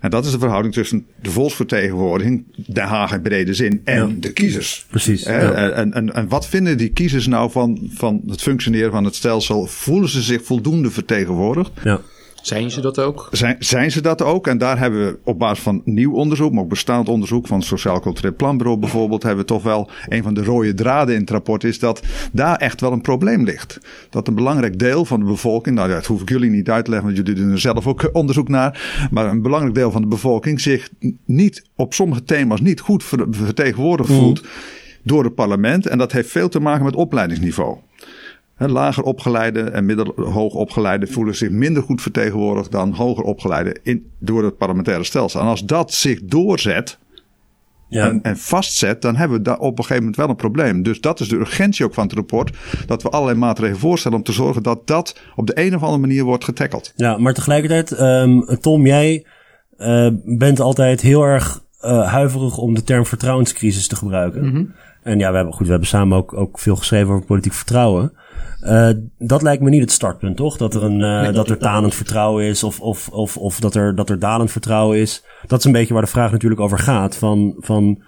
En dat is de verhouding tussen de volksvertegenwoordiging, Den Haag in brede zin, en de kiezers. Precies. En, en, en, wat vinden die kiezers nou van, van het functioneren van het stelsel? Voelen ze zich voldoende vertegenwoordigd? Ja. Zijn ze dat ook? Zijn, zijn ze dat ook? En daar hebben we op basis van nieuw onderzoek, maar ook bestaand onderzoek van het Sociaal Cultureel Planbureau bijvoorbeeld, hebben we toch wel een van de rode draden in het rapport is dat daar echt wel een probleem ligt. Dat een belangrijk deel van de bevolking, nou dat hoef ik jullie niet uit te leggen, want jullie doen er zelf ook onderzoek naar, maar een belangrijk deel van de bevolking zich niet op sommige thema's niet goed vertegenwoordigd mm. voelt door het parlement. En dat heeft veel te maken met opleidingsniveau. Lager opgeleide en middelhoog opgeleide voelen zich minder goed vertegenwoordigd dan hoger opgeleide in, door het parlementaire stelsel. En als dat zich doorzet ja. en, en, vastzet, dan hebben we daar op een gegeven moment wel een probleem. Dus dat is de urgentie ook van het rapport. Dat we allerlei maatregelen voorstellen om te zorgen dat dat op de een of andere manier wordt getackeld. Ja, maar tegelijkertijd, um, Tom, jij uh, bent altijd heel erg uh, huiverig om de term vertrouwenscrisis te gebruiken. Mm -hmm. En ja, we hebben, goed, we hebben samen ook, ook veel geschreven over politiek vertrouwen. Uh, dat lijkt me niet het startpunt, toch? Dat er een uh, dat er talend vertrouwen is of, of, of, of dat, er, dat er dalend vertrouwen is. Dat is een beetje waar de vraag natuurlijk over gaat. Van, van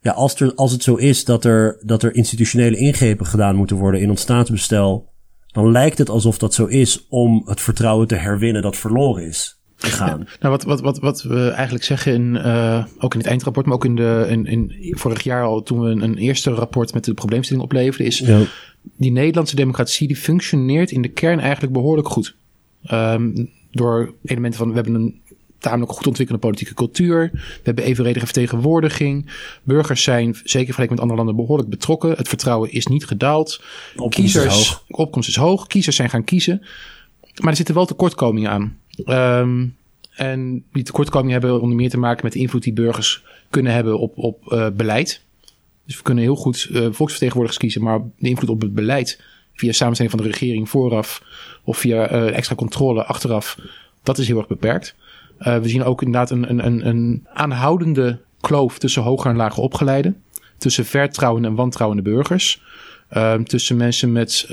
ja, als, er, als het zo is dat er, dat er institutionele ingrepen gedaan moeten worden in ons staatsbestel, dan lijkt het alsof dat zo is om het vertrouwen te herwinnen dat verloren is. Gaan. Ja, nou, wat, wat, wat, wat we eigenlijk zeggen, in, uh, ook in het eindrapport, maar ook in, de, in, in vorig jaar al, toen we een, een eerste rapport met de probleemstelling opleverden, is ja die Nederlandse democratie die functioneert in de kern eigenlijk behoorlijk goed. Um, door elementen van we hebben een tamelijk goed ontwikkelde politieke cultuur. We hebben evenredige vertegenwoordiging. Burgers zijn, zeker vergeleken met andere landen, behoorlijk betrokken. Het vertrouwen is niet gedaald. Opkomst Kiezers, is hoog. opkomst is hoog. Kiezers zijn gaan kiezen. Maar er zitten wel tekortkomingen aan. Um, en die tekortkomingen hebben onder meer te maken met de invloed die burgers kunnen hebben op, op uh, beleid. Dus we kunnen heel goed uh, volksvertegenwoordigers kiezen, maar de invloed op het beleid via samenstelling van de regering vooraf of via uh, extra controle achteraf, dat is heel erg beperkt. Uh, we zien ook inderdaad een, een, een, een aanhoudende kloof tussen hoger en lager opgeleiden, tussen vertrouwende en wantrouwende burgers, ehm, tussen mensen met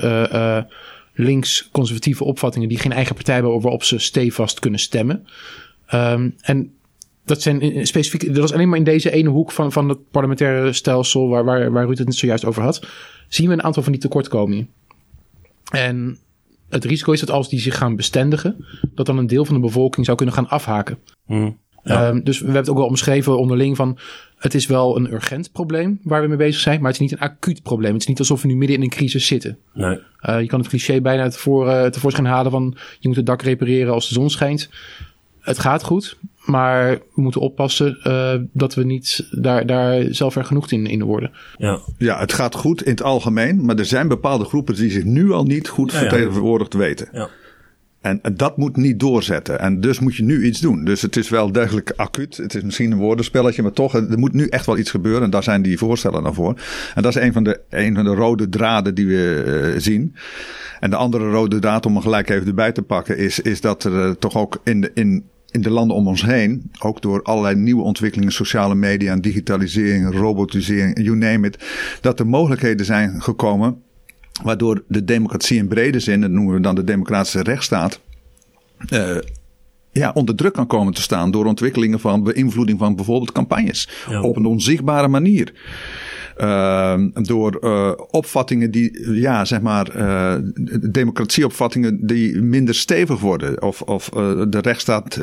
links-conservatieve opvattingen die geen eigen partij hebben waarop ze stevast kunnen stemmen. Um, en dat zijn specifiek, dat was alleen maar in deze ene hoek van, van het parlementaire stelsel, waar, waar, waar Ruud het net zojuist over had, zien we een aantal van die tekortkomingen. En het risico is dat als die zich gaan bestendigen, dat dan een deel van de bevolking zou kunnen gaan afhaken. Mm, ja. um, dus we hebben het ook wel omschreven onderling van, het is wel een urgent probleem waar we mee bezig zijn, maar het is niet een acuut probleem. Het is niet alsof we nu midden in een crisis zitten. Nee. Uh, je kan het cliché bijna voor, uh, tevoorschijn halen van, je moet het dak repareren als de zon schijnt. Het gaat goed, maar we moeten oppassen uh, dat we niet daar, daar zelf er genoeg in, in worden. Ja. ja, het gaat goed in het algemeen. Maar er zijn bepaalde groepen die zich nu al niet goed ja, vertegenwoordigd weten. Ja. En, en, dat moet niet doorzetten. En dus moet je nu iets doen. Dus het is wel degelijk acuut. Het is misschien een woordenspelletje, maar toch, er moet nu echt wel iets gebeuren. En daar zijn die voorstellen naar voor. En dat is een van de, een van de rode draden die we uh, zien. En de andere rode draad, om er gelijk even erbij te pakken, is, is dat er uh, toch ook in, de, in in de landen om ons heen, ook door allerlei nieuwe ontwikkelingen, sociale media, digitalisering, robotisering, you name it, dat er mogelijkheden zijn gekomen waardoor de democratie in brede zin, dat noemen we dan de democratische rechtsstaat, uh, ja, onder druk kan komen te staan door ontwikkelingen van beïnvloeding van bijvoorbeeld campagnes ja. op een onzichtbare manier. Uh, door uh, opvattingen die, ja, zeg maar, uh, democratieopvattingen die minder stevig worden. Of, of uh, de rechtsstaat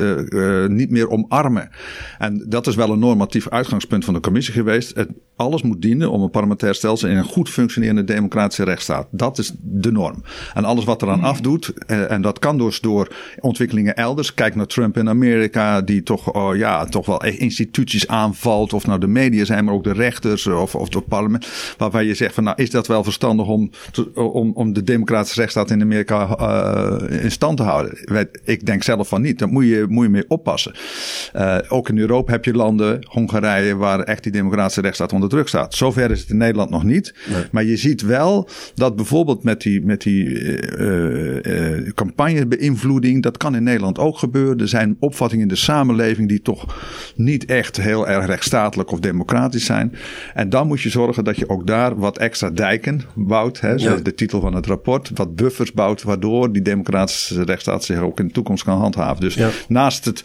niet meer omarmen. En dat is wel een normatief uitgangspunt van de commissie geweest. Het, alles moet dienen om een parlementair stelsel in een goed functionerende democratische rechtsstaat. Dat is de norm. En alles wat eraan afdoet, en dat kan dus door ontwikkelingen elders. Kijk naar Trump in Amerika, die toch, oh ja, toch wel instituties aanvalt. Of nou de media zijn, maar ook de rechters of, of het parlement. Waarvan je zegt van nou, is dat wel verstandig om, om, om de democratische rechtsstaat in Amerika uh, in stand te houden? Ik denk zelf van niet. Daar moet je, moet je mee oppassen. Uh, ook in Europa heb je landen, Hongarije, waar echt die democratische rechtsstaat onder druk staat. Zover is het in Nederland nog niet. Nee. Maar je ziet wel dat bijvoorbeeld met die, met die uh, campagnebeïnvloeding, dat kan in Nederland ook gebeuren. Er zijn opvattingen in de samenleving die toch niet echt heel erg rechtsstatelijk of democratisch zijn. En dan moet je zorgen dat je ook daar wat extra dijken bouwt. Hè, ja. de titel van het rapport. Wat buffers bouwt, waardoor die democratische rechtsstaat zich ook in de toekomst kan handhaven. Dus ja. naast het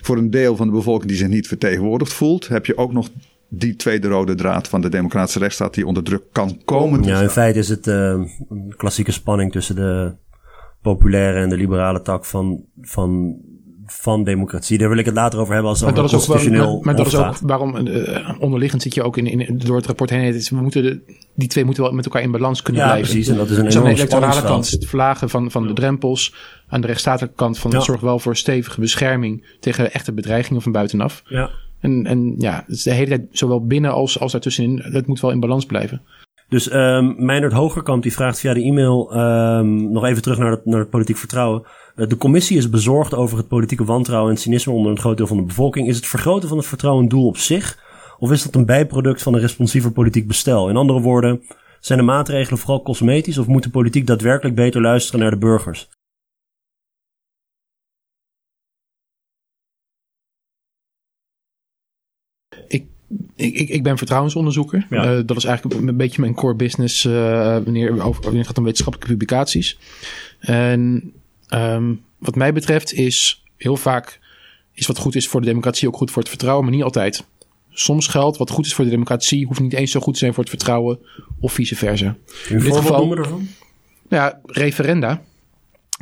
voor een deel van de bevolking die zich niet vertegenwoordigd voelt, heb je ook nog die tweede rode draad van de democratische rechtsstaat die onder druk kan komen. Ja, in feite is het uh, een klassieke spanning tussen de populaire en de liberale tak van, van, van democratie. Daar wil ik het later over hebben als het over constitutioneel Maar, maar dat is ook waarom uh, onderliggend zit je ook in, in, door het rapport heen. we moeten de, die twee moeten wel met elkaar in balans kunnen ja, blijven. precies. En dat is een dus aan de electorale kant het verlagen van, van de drempels. Aan de rechtsstatelijke kant van ja. zorg wel voor stevige bescherming tegen echte bedreigingen van buitenaf. Ja. En, en ja, is de hele tijd zowel binnen als, als daartussenin. Het moet wel in balans blijven. Dus um, Meijnerd Hogerkamp die vraagt via de e-mail um, nog even terug naar het, naar het politiek vertrouwen. Uh, de commissie is bezorgd over het politieke wantrouwen en cynisme onder een groot deel van de bevolking. Is het vergroten van het vertrouwen een doel op zich? Of is dat een bijproduct van een responsiever politiek bestel? In andere woorden, zijn de maatregelen vooral cosmetisch of moet de politiek daadwerkelijk beter luisteren naar de burgers? Ik, ik, ik, ben vertrouwensonderzoeker. Ja. Uh, dat is eigenlijk een beetje mijn core business uh, wanneer, over, wanneer het gaat om wetenschappelijke publicaties. En um, wat mij betreft is heel vaak is wat goed is voor de democratie ook goed voor het vertrouwen, maar niet altijd. Soms geldt wat goed is voor de democratie hoeft niet eens zo goed te zijn voor het vertrouwen of vice versa. In dit geval ervan? Ja, referenda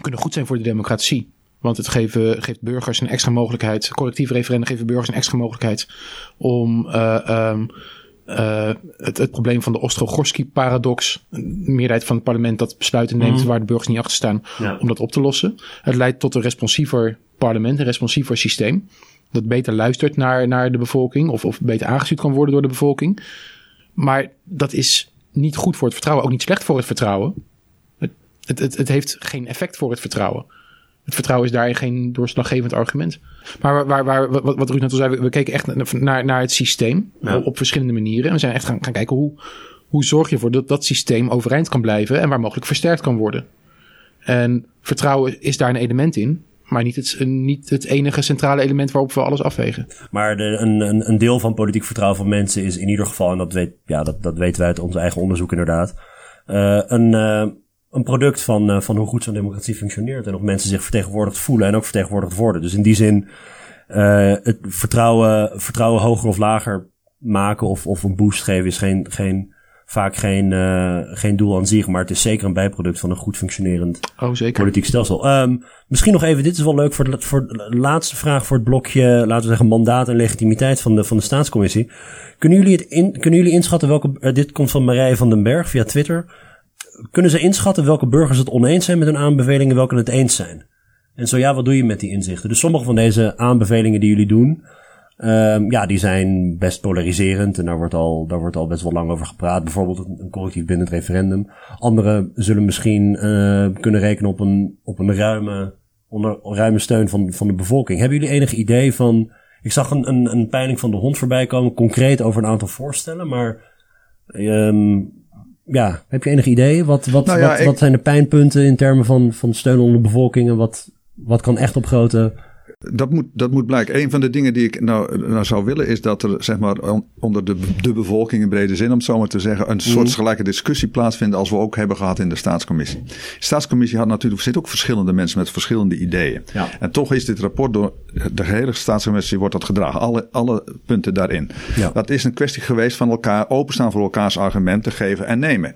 kunnen goed zijn voor de democratie. Want het geven, geeft burgers een extra mogelijkheid, collectieve referenda geven burgers een extra mogelijkheid om uh, um, uh, het, het, probleem van de Ostrogorski-paradox, een meerderheid van het parlement dat besluiten neemt mm. waar de burgers niet achter staan, ja. om dat op te lossen. Het leidt tot een responsiever parlement, een responsiever systeem, dat beter luistert naar, naar de bevolking of, of beter aangestuurd kan worden door de bevolking. Maar dat is niet goed voor het vertrouwen, ook niet slecht voor het vertrouwen. Het, het, het, het heeft geen effect voor het vertrouwen. Het vertrouwen is daarin geen doorslaggevend argument. Maar waar, waar, wat, wat Ruud net al zei, we, keken echt naar, naar het systeem ja. op, op, verschillende manieren. En we zijn echt gaan, gaan kijken hoe, hoe zorg je ervoor dat dat systeem overeind kan blijven en waar mogelijk versterkt kan worden. En vertrouwen is daar een element in, maar niet het, niet het enige centrale element waarop we alles afwegen. Maar de, een, een, een deel van politiek vertrouwen van mensen is in ieder geval, en dat, weet, ja, dat, dat weten wij uit ons eigen onderzoek inderdaad, uh, een, uh, een product van, uh, van hoe goed zo'n democratie functioneert. En of mensen zich vertegenwoordigd voelen en ook vertegenwoordigd worden. Dus in die zin, uh, het vertrouwen, vertrouwen hoger of lager maken of, of een boost geven is geen, geen, vaak geen, uh, geen doel aan zich. Maar het is zeker een bijproduct van een goed functionerend oh, zeker. politiek stelsel. Um, misschien nog even, dit is wel leuk voor de, voor de laatste vraag voor het blokje, laten we zeggen, mandaat en legitimiteit van de, van de staatscommissie. Kunnen jullie, het in, kunnen jullie inschatten welke, dit komt van Marije van den Berg via Twitter kunnen ze inschatten welke burgers het oneens zijn met hun aanbevelingen, welke het eens zijn? En zo ja, wat doe je met die inzichten? Dus sommige van deze aanbevelingen die jullie doen, um, ja, die zijn best polariserend en daar wordt al, daar wordt al best wel lang over gepraat. Bijvoorbeeld een, collectief bindend referendum. Andere zullen misschien uh, kunnen rekenen op een, op een ruime, onder, ruime steun van, van de bevolking. Hebben jullie enig idee van, ik zag een, een, een peiling van de hond voorbij komen, concreet over een aantal voorstellen, maar um, ja, heb je enig idee? Wat, wat, nou ja, wat, ik... wat zijn de pijnpunten in termen van, van steun onder de bevolking en wat, wat kan echt op grote dat moet, dat moet blijken. Een van de dingen die ik nou, nou zou willen is dat er zeg maar, onder de, de bevolking in brede zin, om het zo maar te zeggen, een soort mhm. gelijke discussie plaatsvindt als we ook hebben gehad in de staatscommissie. De staatscommissie had natuurlijk, zitten ook verschillende mensen met verschillende ideeën. Ja. En toch is dit rapport door de hele staatscommissie wordt dat gedragen. Alle, alle punten daarin. Ja. Dat is een kwestie geweest van elkaar openstaan voor elkaars argumenten geven en nemen.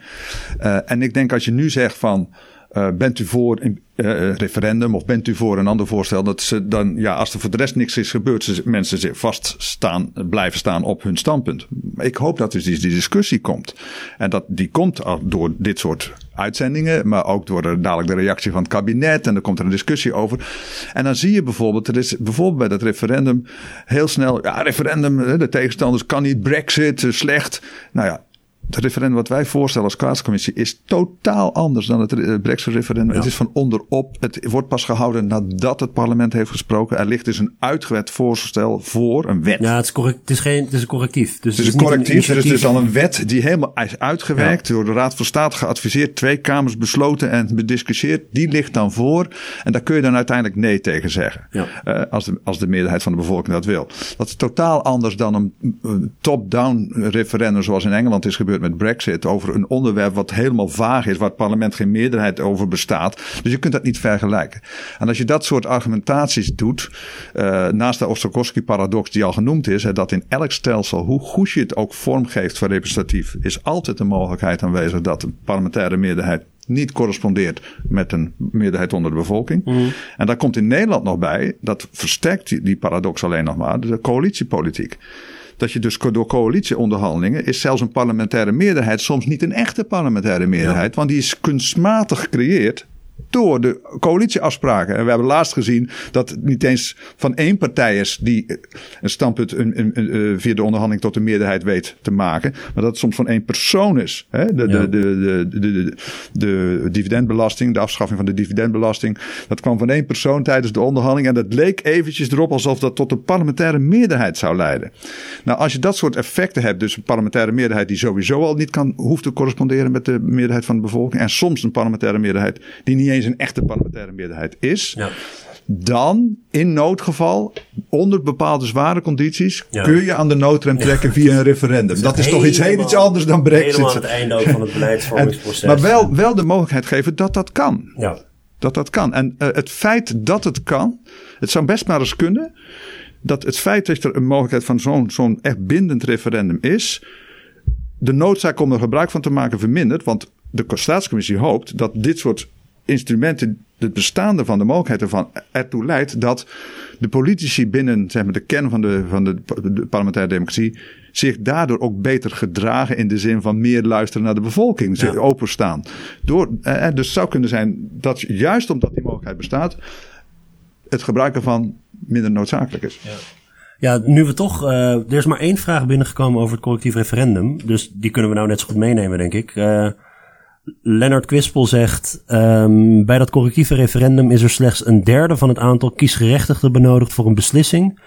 Uh, en ik denk als je nu zegt van uh, bent u voor een uh, referendum of bent u voor een ander voorstel? Dat ze dan, ja, als er voor de rest niks is gebeurd, ze, mensen zich vaststaan, blijven staan op hun standpunt. Ik hoop dat dus die, discussie komt. En dat die komt door dit soort uitzendingen, maar ook door de, dadelijk de reactie van het kabinet. En dan komt er een discussie over. En dan zie je bijvoorbeeld, er is bijvoorbeeld bij dat referendum heel snel, ja, referendum, de tegenstanders kan niet, Brexit, slecht. Nou ja, het referendum wat wij voorstellen als kaatscommissie is totaal anders dan het eh, Brexit-referendum. Het is van onderop. Het wordt pas gehouden nadat het parlement heeft gesproken. Er ligt dus een uitgewet voorstel voor een wet. Ja, het is, correct, het is, geen, het is een correctief. Dus het is een correctief. dus het is al een wet die helemaal is uitgewerkt. Door de Raad van State geadviseerd. Twee kamers besloten en bediscussieerd. Die ligt dan voor. En daar kun je dan uiteindelijk nee tegen zeggen. Ja. Uh, als, de, als de meerderheid van de bevolking dat wil. Dat is totaal anders dan een top-down referendum zoals in Engeland is gebeurd met Brexit over een onderwerp wat helemaal vaag is, waar het parlement geen meerderheid over bestaat. Dus je kunt dat niet vergelijken. En als je dat soort argumentaties doet, uh, naast de Ostokowski-paradox die al genoemd is, hè, dat in elk stelsel, hoe goed je het ook vormgeeft voor representatief, is altijd de mogelijkheid aanwezig dat een parlementaire meerderheid niet correspondeert met een meerderheid onder de bevolking. Mm. En daar komt in Nederland nog bij, dat versterkt die, die paradox alleen nog maar, de coalitiepolitiek dat je dus door coalitieonderhandelingen is zelfs een parlementaire meerderheid soms niet een echte parlementaire meerderheid, want die is kunstmatig gecreëerd door de coalitieafspraken. En we hebben laatst gezien dat het niet eens van één partij is die een standpunt een, een, een, eh, via de onderhandeling tot een meerderheid weet te maken. Maar dat het soms van één persoon is. Hè? De, de, de, de, de, de, dividendbelasting, de afschaffing van de dividendbelasting. Dat kwam van één persoon tijdens de onderhandeling. En dat leek eventjes erop alsof dat tot een parlementaire meerderheid zou leiden. Nou, als je dat soort effecten hebt, dus een parlementaire meerderheid die sowieso al niet kan, hoeft te corresponderen met de meerderheid van de bevolking. En soms een parlementaire meerderheid die niet eens een echte parlementaire meerderheid is. Ja. Dan, in noodgeval, onder bepaalde zware condities, kun je aan de noodrem trekken via een referendum. dat is toch iets heel iets anders dan Brexit. Helemaal aan het einde ook van het beleidsvormingsproces. maar wel, wel de mogelijkheid geven dat dat kan. Ja. Dat dat kan. En uh, het feit dat het kan, het zou best maar eens kunnen, dat het feit dat er een mogelijkheid van zo'n zo'n echt bindend referendum is, de noodzaak om er gebruik van te maken vermindert. Want de staatscommissie hoopt dat dit soort instrumenten, het bestaande van de mogelijkheid ervan, ertoe leidt dat de politici binnen zeg maar, de kern van de, van de, parlementaire democratie zich daardoor ook beter gedragen in de zin van meer luisteren naar de bevolking, ja. openstaan. Door, eh, dus het zou kunnen zijn dat juist omdat die mogelijkheid bestaat, het gebruik ervan minder noodzakelijk is. Ja. Ja, nu we toch. Uh, er is maar één vraag binnengekomen over het collectief referendum. Dus die kunnen we nou net zo goed meenemen, denk ik. Uh, Lennart Quispel zegt, um, bij dat correctieve referendum is er slechts een derde van het aantal kiesgerechtigden benodigd voor een beslissing.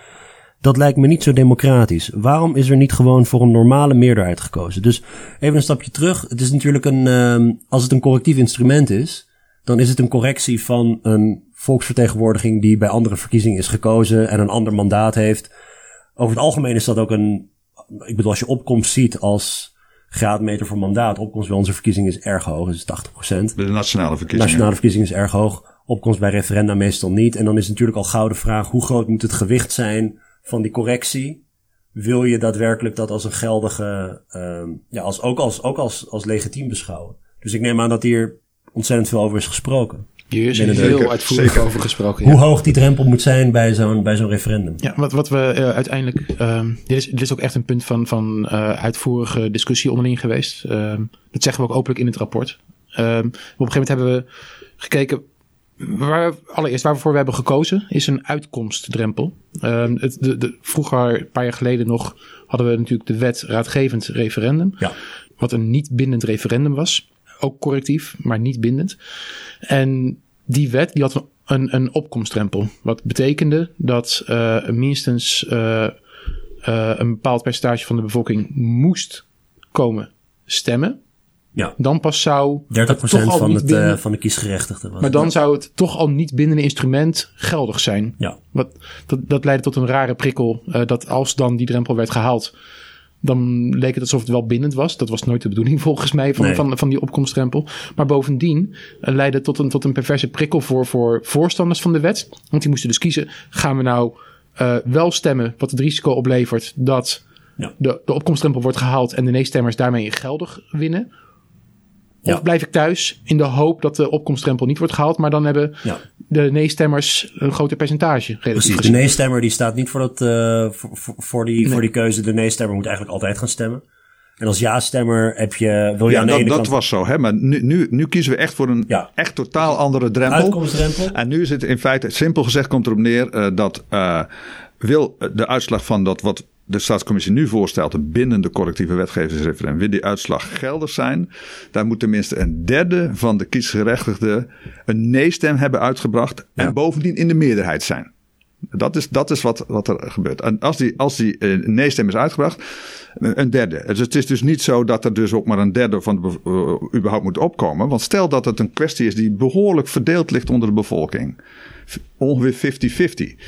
Dat lijkt me niet zo democratisch. Waarom is er niet gewoon voor een normale meerderheid gekozen? Dus even een stapje terug. Het is natuurlijk een, um, als het een correctief instrument is, dan is het een correctie van een volksvertegenwoordiging die bij andere verkiezingen is gekozen en een ander mandaat heeft. Over het algemeen is dat ook een, ik bedoel, als je opkomst ziet als graadmeter voor mandaat. Opkomst bij onze verkiezingen is erg hoog, is 80%. De nationale verkiezingen. Nationale verkiezingen is erg hoog. Opkomst bij referenda meestal niet. En dan is natuurlijk al gauw de vraag, hoe groot moet het gewicht zijn van die correctie? Wil je daadwerkelijk dat als een geldige, uh, ja, als, ook, als, ook als, als legitiem beschouwen? Dus ik neem aan dat hier ontzettend veel over is gesproken. Hier is heel uitvoerig over gesproken. Hoe hoog die drempel moet zijn bij zo'n bij zo'n referendum. Ja, wat, wat we uh, uiteindelijk. Uh, dit, is, dit is ook echt een punt van, van uh, uitvoerige discussie onderling geweest. Ehm, dat zeggen we ook openlijk in het rapport. Ehm, op een gegeven moment hebben we gekeken. Waar, allereerst waarvoor we hebben gekozen is een uitkomstdrempel. Het, de, de, vroeger, een paar jaar geleden nog, hadden we natuurlijk de wet raadgevend referendum. Ja. Wat een niet bindend referendum was ook correctief, maar niet bindend. En die wet die had een, een opkomstdrempel. Wat betekende dat uh, minstens uh, uh, een bepaald percentage van de bevolking moest komen stemmen. Ja. Dan pas zou. 30% van, het, binnen, van de kiesgerechtigden. Maar dan zou het toch al niet binnen een instrument geldig zijn. Ja. Wat, dat, dat leidde tot een rare prikkel. dat als dan die drempel werd gehaald dan leek het alsof het wel bindend was. Dat was nooit de bedoeling volgens mij van, van, van die opkomstdrempel. Maar bovendien uh, leidde tot een, tot een perverse prikkel voor, voor voorstanders van de wet. Want die moesten dus kiezen, gaan we nou uh, wel stemmen wat het risico oplevert dat ja. de, de opkomstdrempel wordt gehaald en de nee-stemmers daarmee geldig winnen? Of Ja. blijf ik thuis in de hoop dat de opkomstdrempel niet wordt gehaald, maar dan hebben Ja. de nee-stemmers een groter percentage. relatief Precies, de nee-stemmer die staat niet voor, dat, eh, voor, die, voor die keuze. De nee-stemmer moet eigenlijk altijd gaan stemmen. En als ja-stemmer heb je, wil je Ja, aan de dat, ene dat kant was zo. Hè? Maar nu, nu, nu kiezen we echt voor een Ja. echt totaal andere drempel. uitkomstdrempel. En nu is het in feite, simpel gezegd, komt erop neer eh, dat eh, wil de uitslag van dat wat de staatscommissie nu voorstelt binnen de collectieve wetgevingsreferendum, wil die uitslag geldig zijn, dan moet tenminste een derde van de kiesgerechtigden een nee-stem hebben uitgebracht en bovendien in de meerderheid zijn. Dat is, dat is wat, wat er gebeurt. En als die, als die eh, nee-stem is uitgebracht, een een derde. Dus het is dus niet zo dat er dus ook maar een derde van de eh, überhaupt moet opkomen. Want stel dat het een kwestie is die behoorlijk verdeeld ligt onder de bevolking. Ongeveer 50-50.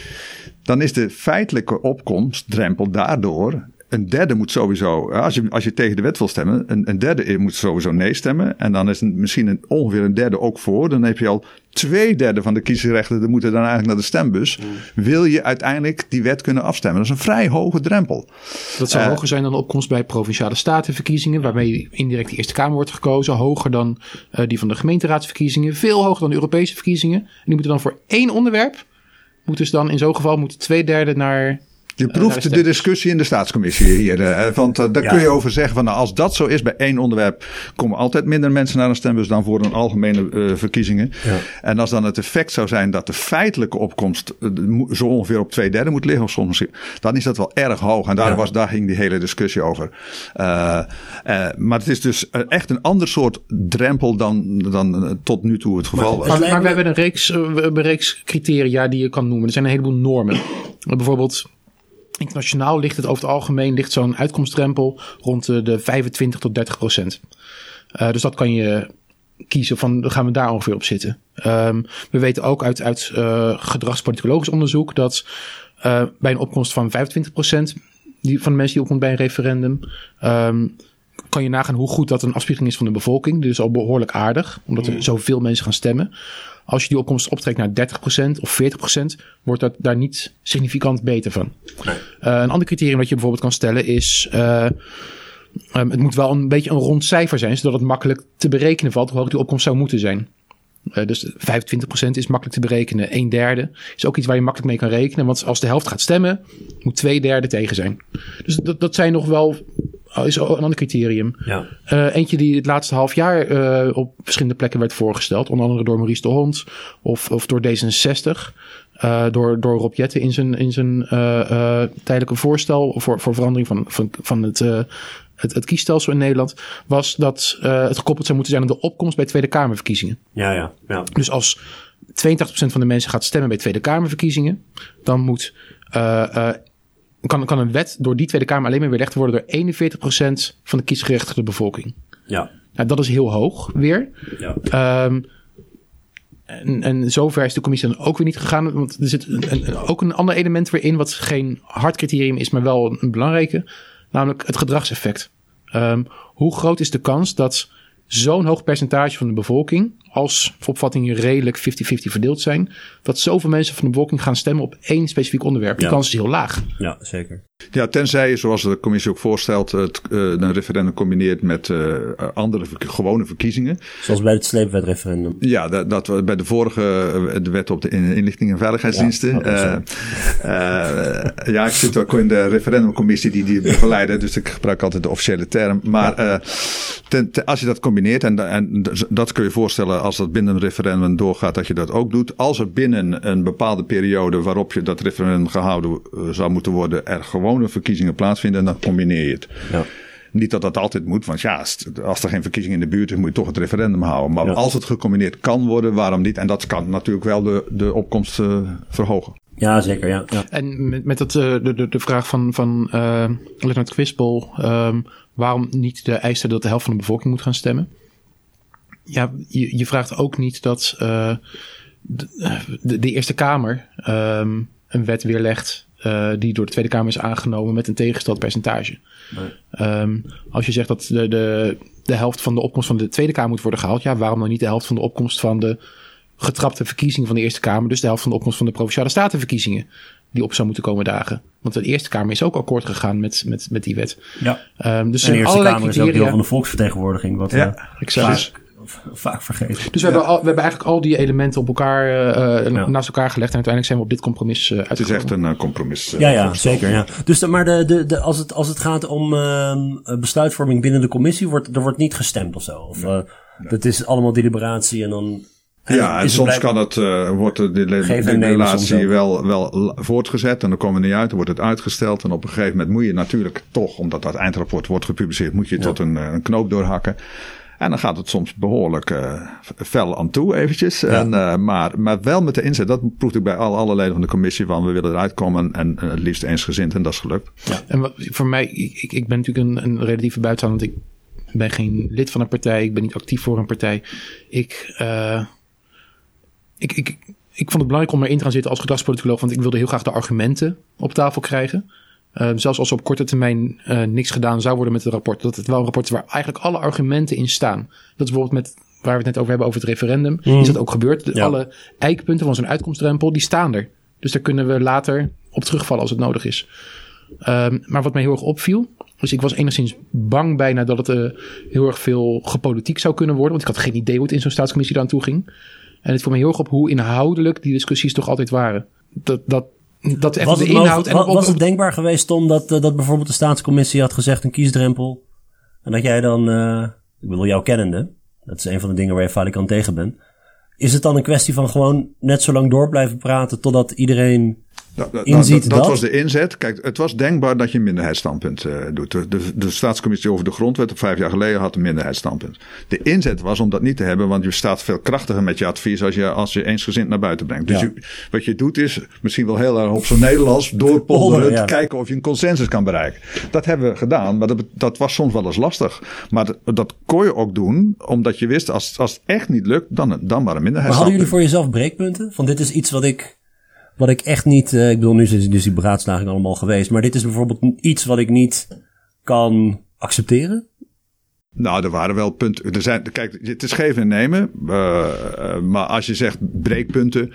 Dan is de feitelijke opkomstdrempel daardoor. Een derde moet sowieso, als je, als je tegen de wet wil stemmen, een, een derde moet sowieso nee stemmen. En dan is een, misschien een, ongeveer een derde ook voor. Dan heb je al twee derde van de kiesrechten, die moeten dan eigenlijk naar de stembus. Wil je uiteindelijk die wet kunnen afstemmen? Dat is een vrij hoge drempel. Dat zou Eh, hoger zijn dan de opkomst bij provinciale statenverkiezingen, waarmee indirect de Eerste Kamer wordt gekozen. Hoger dan eh, die van de gemeenteraadsverkiezingen. Veel hoger dan de Europese verkiezingen. En die moeten dan voor één onderwerp, moet dus dan in zo'n geval moeten twee derde naar... Je is proeft de discussie in de staatscommissie hier. eh, Want eh, daar Ja. kun je over zeggen van nou, als dat zo is bij één onderwerp, komen altijd minder mensen naar een stembus dan voor een algemene eh, verkiezingen. Ja. En als dan het effect zou zijn dat de feitelijke opkomst eh, zo ongeveer op twee derde moet liggen, of soms misschien, dan is dat wel erg hoog. En daar, Ja. was, daar ging die hele discussie over. Eh, eh, maar het is dus eh, echt een ander soort drempel dan, dan eh, tot nu toe het geval was. Maar, lijkt maar we hebben een reeks, eh, we hebben een reeks criteria die je kan noemen. Er zijn een heleboel normen. Eh, Bijvoorbeeld internationaal ligt het over het algemeen ligt zo'n uitkomstdrempel rond de, de 25 tot 30 procent. Eh, dus dat kan je kiezen van dan gaan we daar ongeveer op zitten. Ehm, we weten ook uit, uit eh, gedragspoliticologisch onderzoek dat eh, bij een opkomst van 25 procent die, van de mensen die opkomt bij een referendum, ehm, kan je nagaan hoe goed dat een afspiegeling is van de bevolking. Dus al behoorlijk aardig, omdat er zoveel mensen gaan stemmen. Als je die opkomst optrekt naar 30% of 40%, wordt dat daar niet significant beter van. Nee. Eh, een ander criterium dat je bijvoorbeeld kan stellen is. eh, ehm, het moet wel een beetje een rond cijfer zijn, zodat het makkelijk te berekenen valt hoe hoog die opkomst zou moeten zijn. Eh, dus 25% is makkelijk te berekenen. Een derde is ook iets waar je makkelijk mee kan rekenen. Want als de helft gaat stemmen, moet twee derde tegen zijn. Dus dat, dat zijn nog wel. Is een ander criterium. Ja. Eh, eentje die het laatste half jaar eh, op verschillende plekken werd voorgesteld. Onder andere door Maurice de Hond of, of door D66. eh, door, door Rob Jetten in zijn, in zijn tijdelijke voorstel voor, voor verandering van, van, van het, het, het kiesstelsel in Nederland. Was dat het gekoppeld zou moeten zijn aan de opkomst bij Tweede Kamerverkiezingen. Ja, ja, ja. Dus als 82% van de mensen gaat stemmen bij Tweede Kamerverkiezingen, dan moet, kan, kan een wet door die Tweede Kamer alleen maar weerlegd worden door 41% van de kiesgerechtigde bevolking. Ja, Nou, dat is heel hoog weer. ja. Ehm, en, en zover is de commissie dan ook weer niet gegaan. Want er zit een, een- ook een ander element weer in, wat geen hard criterium is, maar wel een belangrijke. Namelijk het gedragseffect. Ehm, hoe groot is de kans dat zo'n hoog percentage van de bevolking, als opvattingen redelijk 50-50 verdeeld zijn, dat zoveel mensen van de bevolking gaan stemmen op één specifiek onderwerp? Die Ja. kans is heel laag. ja zeker. Ja, tenzij je, zoals de commissie ook voorstelt, het, eh, een referendum combineert met eh, andere verk- gewone verkiezingen. Zoals bij het sleepwetreferendum. Ja, dat, dat we bij de vorige eh, de wet op de in- inlichting en veiligheidsdiensten. Ja, eh, eh, ja, ik zit ook in de referendumcommissie die die begeleiden, dus ik gebruik altijd de officiële term. Maar eh, ten, ten- als je dat combineert, en, en dat kun je voorstellen als dat binnen een referendum doorgaat, dat je dat ook doet. Als er binnen een bepaalde periode waarop je dat referendum gehouden eh, zou moeten worden, er gewone verkiezingen plaatsvinden, dan combineer je het. Ja. Niet dat dat altijd moet, want ja, als- er geen verkiezing in de buurt is, moet je toch het referendum houden. Maar Ja. als het gecombineerd kan worden, waarom niet? En dat kan natuurlijk wel de, de opkomst eh, verhogen. ja, zeker. Ja, ja. En met, met dat, eh, de, de, de vraag van, van eh Leonard Quispel, ehm, waarom niet de eisen dat de helft van de bevolking moet gaan stemmen? Ja, je, je vraagt ook niet dat eh, de, de, de Eerste Kamer ehm, een wet weerlegt eh, die door de Tweede Kamer is aangenomen met een tegengesteld percentage. Nee. Ehm, als je zegt dat de, de, de helft van de opkomst van de Tweede Kamer moet worden gehaald, ja, waarom dan niet de helft van de opkomst van de getrapte verkiezingen van de Eerste Kamer, dus de helft van de opkomst van de Provinciale Statenverkiezingen, die op zou moeten komen dagen? Want de Eerste Kamer is ook akkoord gegaan met, met, met die wet. ja. Ehm, dus En de zijn Eerste Kamer is ook deel van de volksvertegenwoordiging. Wat, Ja, eh, Exact. Vaak, vergeten. Dus we, hebben al, we hebben eigenlijk al die elementen op elkaar, uh, naast elkaar gelegd. En uiteindelijk zijn we op dit compromis uh, Het is echt een uh, compromis. ja, ja, zeker. Ja. Dus de, maar de, de, de, als, het, als het gaat om ehm, besluitvorming binnen de commissie, wordt, er wordt niet gestemd of zo. Of nee. dat is allemaal deliberatie en dan ja, en soms kan het, uh, wordt de, de, de, de relatie wel, wel voortgezet en dan komen we niet uit, dan wordt het uitgesteld. En op een gegeven moment moet je natuurlijk toch, omdat dat eindrapport wordt gepubliceerd, moet je ja. tot een, een, knoop doorhakken. En dan gaat het soms behoorlijk uh, fel aan toe eventjes. Ja. En, uh, maar, maar wel met de inzet, dat proefde ik bij alle, alle leden van de commissie van we willen eruit komen en het liefst eensgezind en dat is gelukt. Ja. En wat, voor mij, ik, ik ben natuurlijk een, een relatieve buitenstaander, want ik ben geen lid van een partij, ik ben niet actief voor een partij. Ik ik, ik, ik vond het belangrijk om erin te gaan zitten als gedragspoliticoloog, want ik wilde heel graag de argumenten op tafel krijgen. Uh, zelfs als er op korte termijn uh, niks gedaan zou worden met het rapport. Dat het wel een rapport is waar eigenlijk alle argumenten in staan. Dat is bijvoorbeeld met waar we het net over hebben over het referendum. Mm. Is dat ook gebeurd? De, ja. Alle eikpunten van zo'n uitkomstdrempel, die staan er. Dus daar kunnen we later op terugvallen als het nodig is. Um, maar wat mij heel erg opviel, dus ik was enigszins bang bijna dat het uh, heel erg veel gepolitiek zou kunnen worden. Want ik had geen idee hoe het in zo'n staatscommissie eraan toe ging. En het viel me heel erg op hoe inhoudelijk die discussies toch altijd waren. Dat, dat, dat echt was de het inhoud... en was, was het denkbaar geweest, Tom, dat, uh, dat bijvoorbeeld de staatscommissie had gezegd een kiesdrempel. En dat jij dan, uh, ik bedoel jou kennende, dat is een van de dingen waar je valikant tegen bent. Is het dan een kwestie van gewoon net zo lang door blijven praten totdat iedereen dat, dat, dat, dat, was de inzet. Kijk, het was denkbaar dat je een minderheidsstandpunt uh, doet. De, de, de, staatscommissie over de grondwet op vijf jaar geleden had een minderheidsstandpunt. De inzet was om dat niet te hebben, want je staat veel krachtiger met je advies als je, als je eensgezind naar buiten brengt. Dus Ja. je, wat je doet is, misschien wel heel erg op zo'n Nederlands, doorpolderen, ja. kijken of je een consensus kan bereiken. Dat hebben we gedaan, maar dat, dat was soms wel eens lastig. Maar dat, kon je ook doen, omdat je wist, als, als het echt niet lukt, dan, dan maar een Maar hadden minderheidsstandpunt. jullie voor jezelf breekpunten? Van dit is iets wat ik, wat ik echt niet, uh, ik bedoel nu is dus die beraadslaging allemaal geweest, maar dit is bijvoorbeeld iets wat ik niet kan accepteren? Nou, er waren wel punten. Er zijn, kijk, het is geven en nemen. Uh, uh, maar als je zegt breekpunten.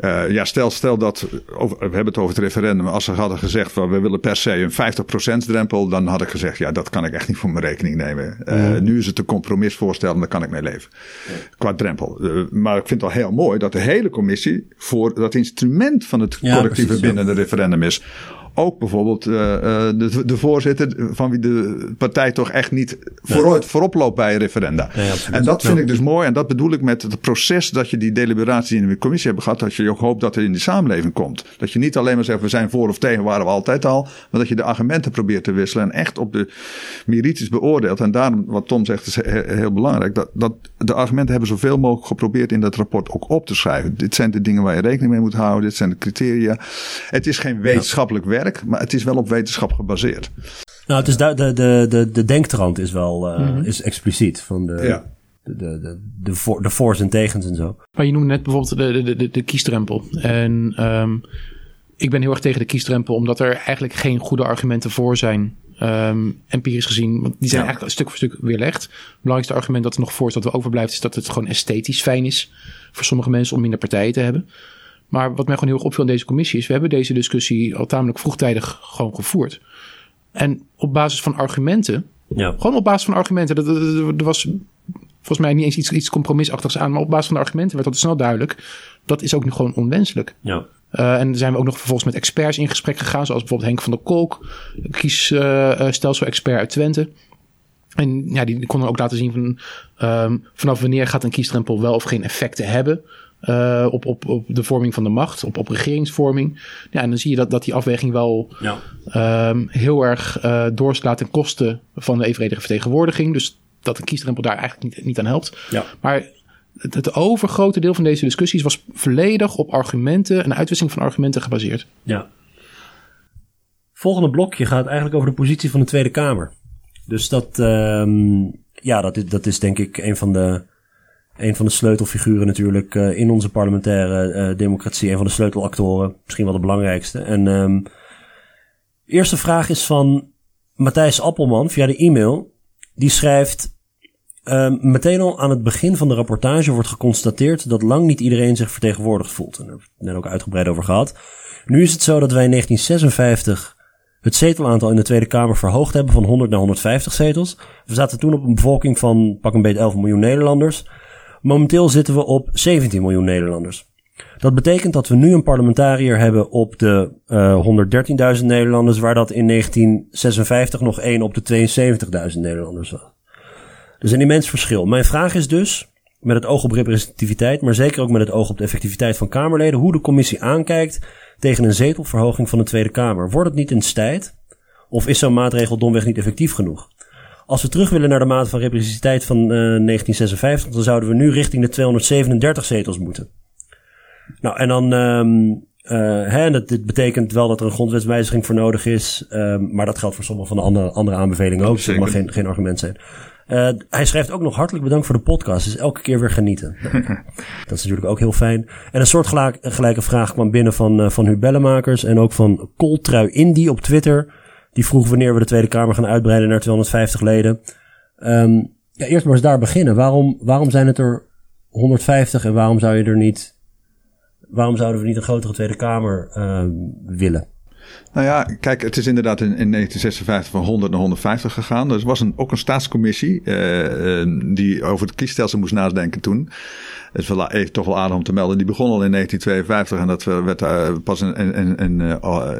Uh, ja, stel, stel dat. Over, we hebben het over het referendum. Als ze hadden gezegd van we willen per se een 50% drempel. Dan had ik gezegd, ja, dat kan ik echt niet voor mijn rekening nemen. Mm. Nu is het een compromisvoorstel en daar kan ik mee leven. Ja. Qua drempel. maar ik vind het wel heel mooi dat de hele commissie voor dat instrument van het ja, collectieve precies, bindende ja. referendum is ook bijvoorbeeld uh, de, de, voorzitter van wie de partij toch echt niet vooruit, voorop loopt bij referenda. En dat vind ik dus mooi. En dat bedoel ik met het proces dat je die deliberatie in de commissie hebt gehad. Dat je ook hoopt dat er in de samenleving komt. Dat je niet alleen maar zegt we zijn voor of tegen, waren we altijd al. Maar dat je de argumenten probeert te wisselen en echt op de merites beoordeelt. En daarom, wat Tom zegt, is heel belangrijk. Dat, dat de argumenten hebben zoveel mogelijk geprobeerd in dat rapport ook op te schrijven. Dit zijn de dingen waar je rekening mee moet houden. Dit zijn de criteria. Het is geen wetenschappelijk ja. Werk maar het is wel op wetenschap gebaseerd. Nou, het is de, de, de, de, de denktrand is wel uh, mm-hmm. is expliciet van de, ja. de, de, de, de, voor, de voor's en tegens en zo. Maar je noemde net bijvoorbeeld de, de, de, de kiesdrempel. En um, ik ben heel erg tegen de kiesdrempel, omdat er eigenlijk geen goede argumenten voor zijn. Um, empirisch gezien, want die zijn ja. eigenlijk stuk voor stuk weerlegd. Het belangrijkste argument dat er nog voor is dat er overblijft, is dat het gewoon esthetisch fijn is voor sommige mensen om minder partijen te hebben. Maar wat mij gewoon heel erg opviel in deze commissie is, we hebben deze discussie al tamelijk vroegtijdig gewoon gevoerd. En op basis van argumenten, ja. gewoon op basis van argumenten, er, was volgens mij niet eens iets, iets compromisachtigs aan, maar op basis van de argumenten werd dat snel duidelijk. Dat is ook nu gewoon onwenselijk. Ja. Uh, en zijn we ook nog vervolgens met experts in gesprek gegaan, zoals bijvoorbeeld Henk van der Kolk, kiesstelsel-expert uh, uit Twente. En ja, die, die konden ook laten zien van um, vanaf wanneer gaat een kiesdrempel wel of geen effecten hebben. Uh, op, op, op de vorming van de macht, op, op regeringsvorming. Ja, en dan zie je dat, dat die afweging wel ja. um, heel erg uh, doorslaat ten koste van de evenredige vertegenwoordiging. Dus dat een kiesdrempel daar eigenlijk niet, niet aan helpt. Ja. Maar het, het overgrote deel van deze discussies was volledig op argumenten en uitwisseling van argumenten gebaseerd. Ja. Volgende blokje gaat eigenlijk over de positie van de Tweede Kamer. Dus dat, um, ja, dat is, dat is denk ik een van de een van de sleutelfiguren natuurlijk uh, in onze parlementaire uh, democratie. Een van de sleutelactoren, misschien wel de belangrijkste. En um, eerste vraag is van Matthijs Appelman via de e-mail. Die schrijft... Um, meteen al aan het begin van de rapportage wordt geconstateerd dat lang niet iedereen zich vertegenwoordigd voelt. En daar hebben we het net ook uitgebreid over gehad. Nu is het zo dat wij in 1956 het zetelaantal in de Tweede Kamer verhoogd hebben van 100 naar 150 zetels. We zaten toen op een bevolking van pak een beetje 11 miljoen Nederlanders. Momenteel zitten we op 17 miljoen Nederlanders. Dat betekent dat we nu een parlementariër hebben op de uh, 113.000 Nederlanders, waar dat in 1956 nog één op de 72.000 Nederlanders was. Dus een immens verschil. Mijn vraag is dus, met het oog op representativiteit, maar zeker ook met het oog op de effectiviteit van Kamerleden, hoe de commissie aankijkt tegen een zetelverhoging van de Tweede Kamer. Wordt het niet een tijd? Of is zo'n maatregel domweg niet effectief genoeg? Als we terug willen naar de mate van representativiteit van uh, 1956, dan zouden we nu richting de 237 zetels moeten. Nou, en dan, um, uh, hè, dat, dit betekent wel dat er een grondwetswijziging voor nodig is, um, maar dat geldt voor sommige van de andere, andere aanbevelingen ook, dus dat mag geen, geen argument zijn. Uh, hij schrijft ook nog hartelijk bedankt voor de podcast. Dus elke keer weer genieten. dat is natuurlijk ook heel fijn. En een soort gelijke vraag kwam binnen van, uh, van Hubellemakers en ook van Coltrui Indy op Twitter. Die vroeg wanneer we de Tweede Kamer gaan uitbreiden naar 250 leden. Um, ja, eerst maar eens daar beginnen. Waarom, waarom zijn het er 150 en waarom zou je er niet waarom zouden we niet een grotere Tweede Kamer uh, willen? Nou ja, kijk, het is inderdaad in, in 1956 van 100 naar 150 gegaan. Er was een, ook een staatscommissie uh, die over het kiesstelsel moest nadenken toen. Het is even, toch wel aardig om te melden. Die begon al in 1952 en dat werd uh, pas in, in, in,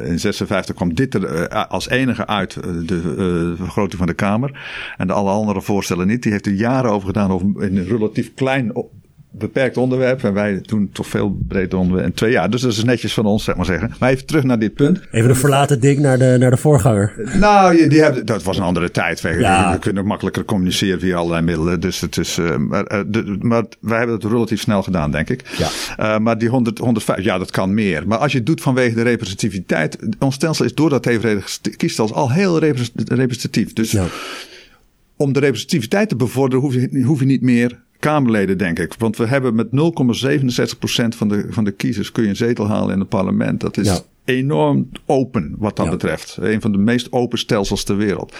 in 56 kwam dit er als enige uit, de vergroting van de Kamer. En de alle andere voorstellen niet. Die heeft er jaren over gedaan over een relatief klein beperkt onderwerp. En wij doen toch veel breder onderwerp. En twee jaar. Dus dat is netjes van ons, zeg maar zeggen. Maar even terug naar dit punt. Even de verlaten ding naar de, naar de voorganger. Nou, die hebben, dat was een andere tijd. Ja. We kunnen ook makkelijker communiceren via allerlei middelen. Dus het is, uh, maar, uh, de, maar wij hebben het relatief snel gedaan, denk ik. Ja. Uh, maar die 100, 105, ja, dat kan meer. Maar als je het doet vanwege de representativiteit. Ons stelsel is door dat evenredige kiesstelsel al heel representatief. Dus ja. om de representativiteit te bevorderen hoef je, hoef je niet meer Kamerleden, denk ik. Want we hebben met 0,67% van de, van de kiezers kun je een zetel halen in het parlement. Dat is enorm open wat dat betreft. Een van de meest open stelsels ter wereld.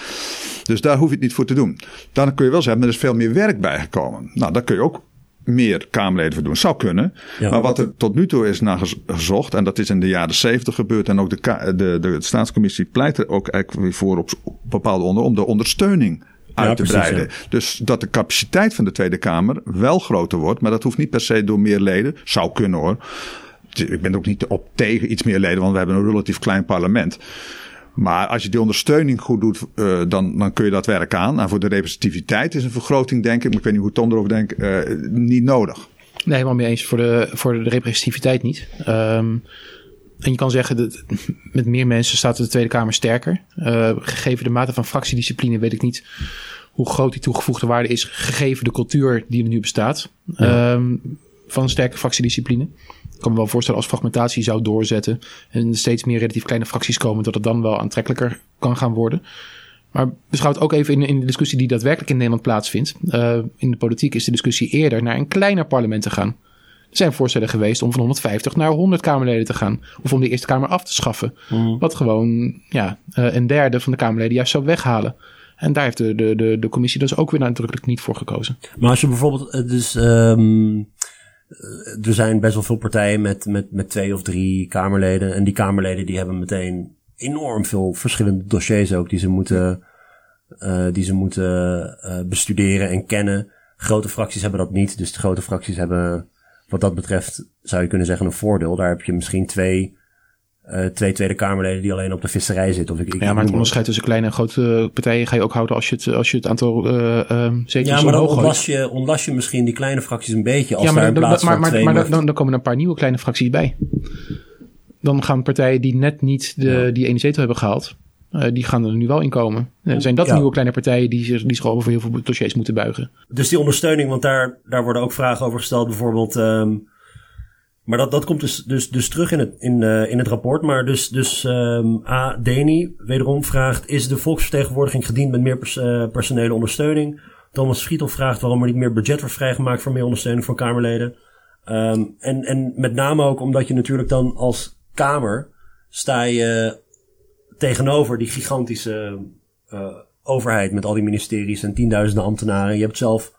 Dus daar hoef je het niet voor te doen. Dan kun je wel zeggen, er is veel meer werk bijgekomen. Nou, daar kun je ook meer Kamerleden voor doen. Zou kunnen. Maar wat er tot nu toe is naar gezocht, en dat is in de jaren zeventig gebeurd, en ook de, de, de, staatscommissie pleit er ook eigenlijk voor op bepaalde onder, om de ondersteuning uit te breiden. Dus dat de capaciteit van de Tweede Kamer wel groter wordt. Maar dat hoeft niet per se door meer leden. Zou kunnen hoor. Ik ben ook niet op tegen iets meer leden, want we hebben een relatief klein parlement. Maar als je die ondersteuning goed doet, uh, dan, dan kun je dat werk aan. En voor de representativiteit is een vergroting, denk ik, maar ik weet niet hoe Tom erover denkt, uh, niet nodig. Nee, helemaal mee eens. Voor de, voor de representativiteit niet. Um, en je kan zeggen dat met meer mensen staat de Tweede Kamer sterker. Uh, gegeven de mate van fractiediscipline weet ik niet hoe groot die toegevoegde waarde is, gegeven de cultuur die er nu bestaat. Ja. Um, van een sterke fractiediscipline. Ik kan me wel voorstellen als fragmentatie zou doorzetten en steeds meer relatief kleine fracties komen, dat het dan wel aantrekkelijker kan gaan worden. Maar beschouw het ook even in, in de discussie die daadwerkelijk in Nederland plaatsvindt. Uh, in de politiek is de discussie eerder naar een kleiner parlement te gaan. Er zijn voorstellen geweest om van 150 naar 100 Kamerleden te gaan. Of om de Eerste Kamer af te schaffen. Mm. Wat gewoon ja, uh, een derde van de Kamerleden juist zou weghalen. En daar heeft de, de, de, de commissie dus ook weer nadrukkelijk niet voor gekozen. Maar als je bijvoorbeeld, eh, dus um, er zijn best wel veel partijen met, met, met twee of drie Kamerleden. En die Kamerleden die hebben meteen enorm veel verschillende dossiers ook die ze moeten, uh, die ze moeten uh, bestuderen en kennen. Grote fracties hebben dat niet. Dus de grote fracties hebben wat dat betreft zou je kunnen zeggen een voordeel. Daar heb je misschien twee, uh, twee Tweede Kamerleden die alleen op de visserij zitten. Of ik, ik ja, maar het onderscheid tussen kleine en grote partijen ga je ook houden als je het, als je het aantal uh, uh, zetels Ja, maar dan ontlas je, je misschien die kleine fracties een beetje. Als ja, maar, daar in plaats maar, maar, maar, maar dan, dan komen er een paar nieuwe kleine fracties bij. Dan gaan partijen die net niet de, ja. die ene zetel hebben gehaald, die gaan er nu wel in komen. Uh, zijn dat ja. nieuwe kleine partijen die zich, die zich over heel veel dossiers moeten buigen? Dus die ondersteuning, want daar, daar worden ook vragen over gesteld. Bijvoorbeeld, um, maar dat, dat komt dus, dus, dus terug in het, in, uh, in het rapport. Maar dus, dus um, A. Deni wederom vraagt: Is de volksvertegenwoordiging gediend met meer pers personele ondersteuning? Thomas Schietel vraagt waarom er niet meer budget wordt vrijgemaakt voor meer ondersteuning van Kamerleden. Um, en, en met name ook omdat je natuurlijk dan als Kamer sta je tegenover die gigantische uh, overheid met al die ministeries en tienduizenden ambtenaren. Je hebt zelf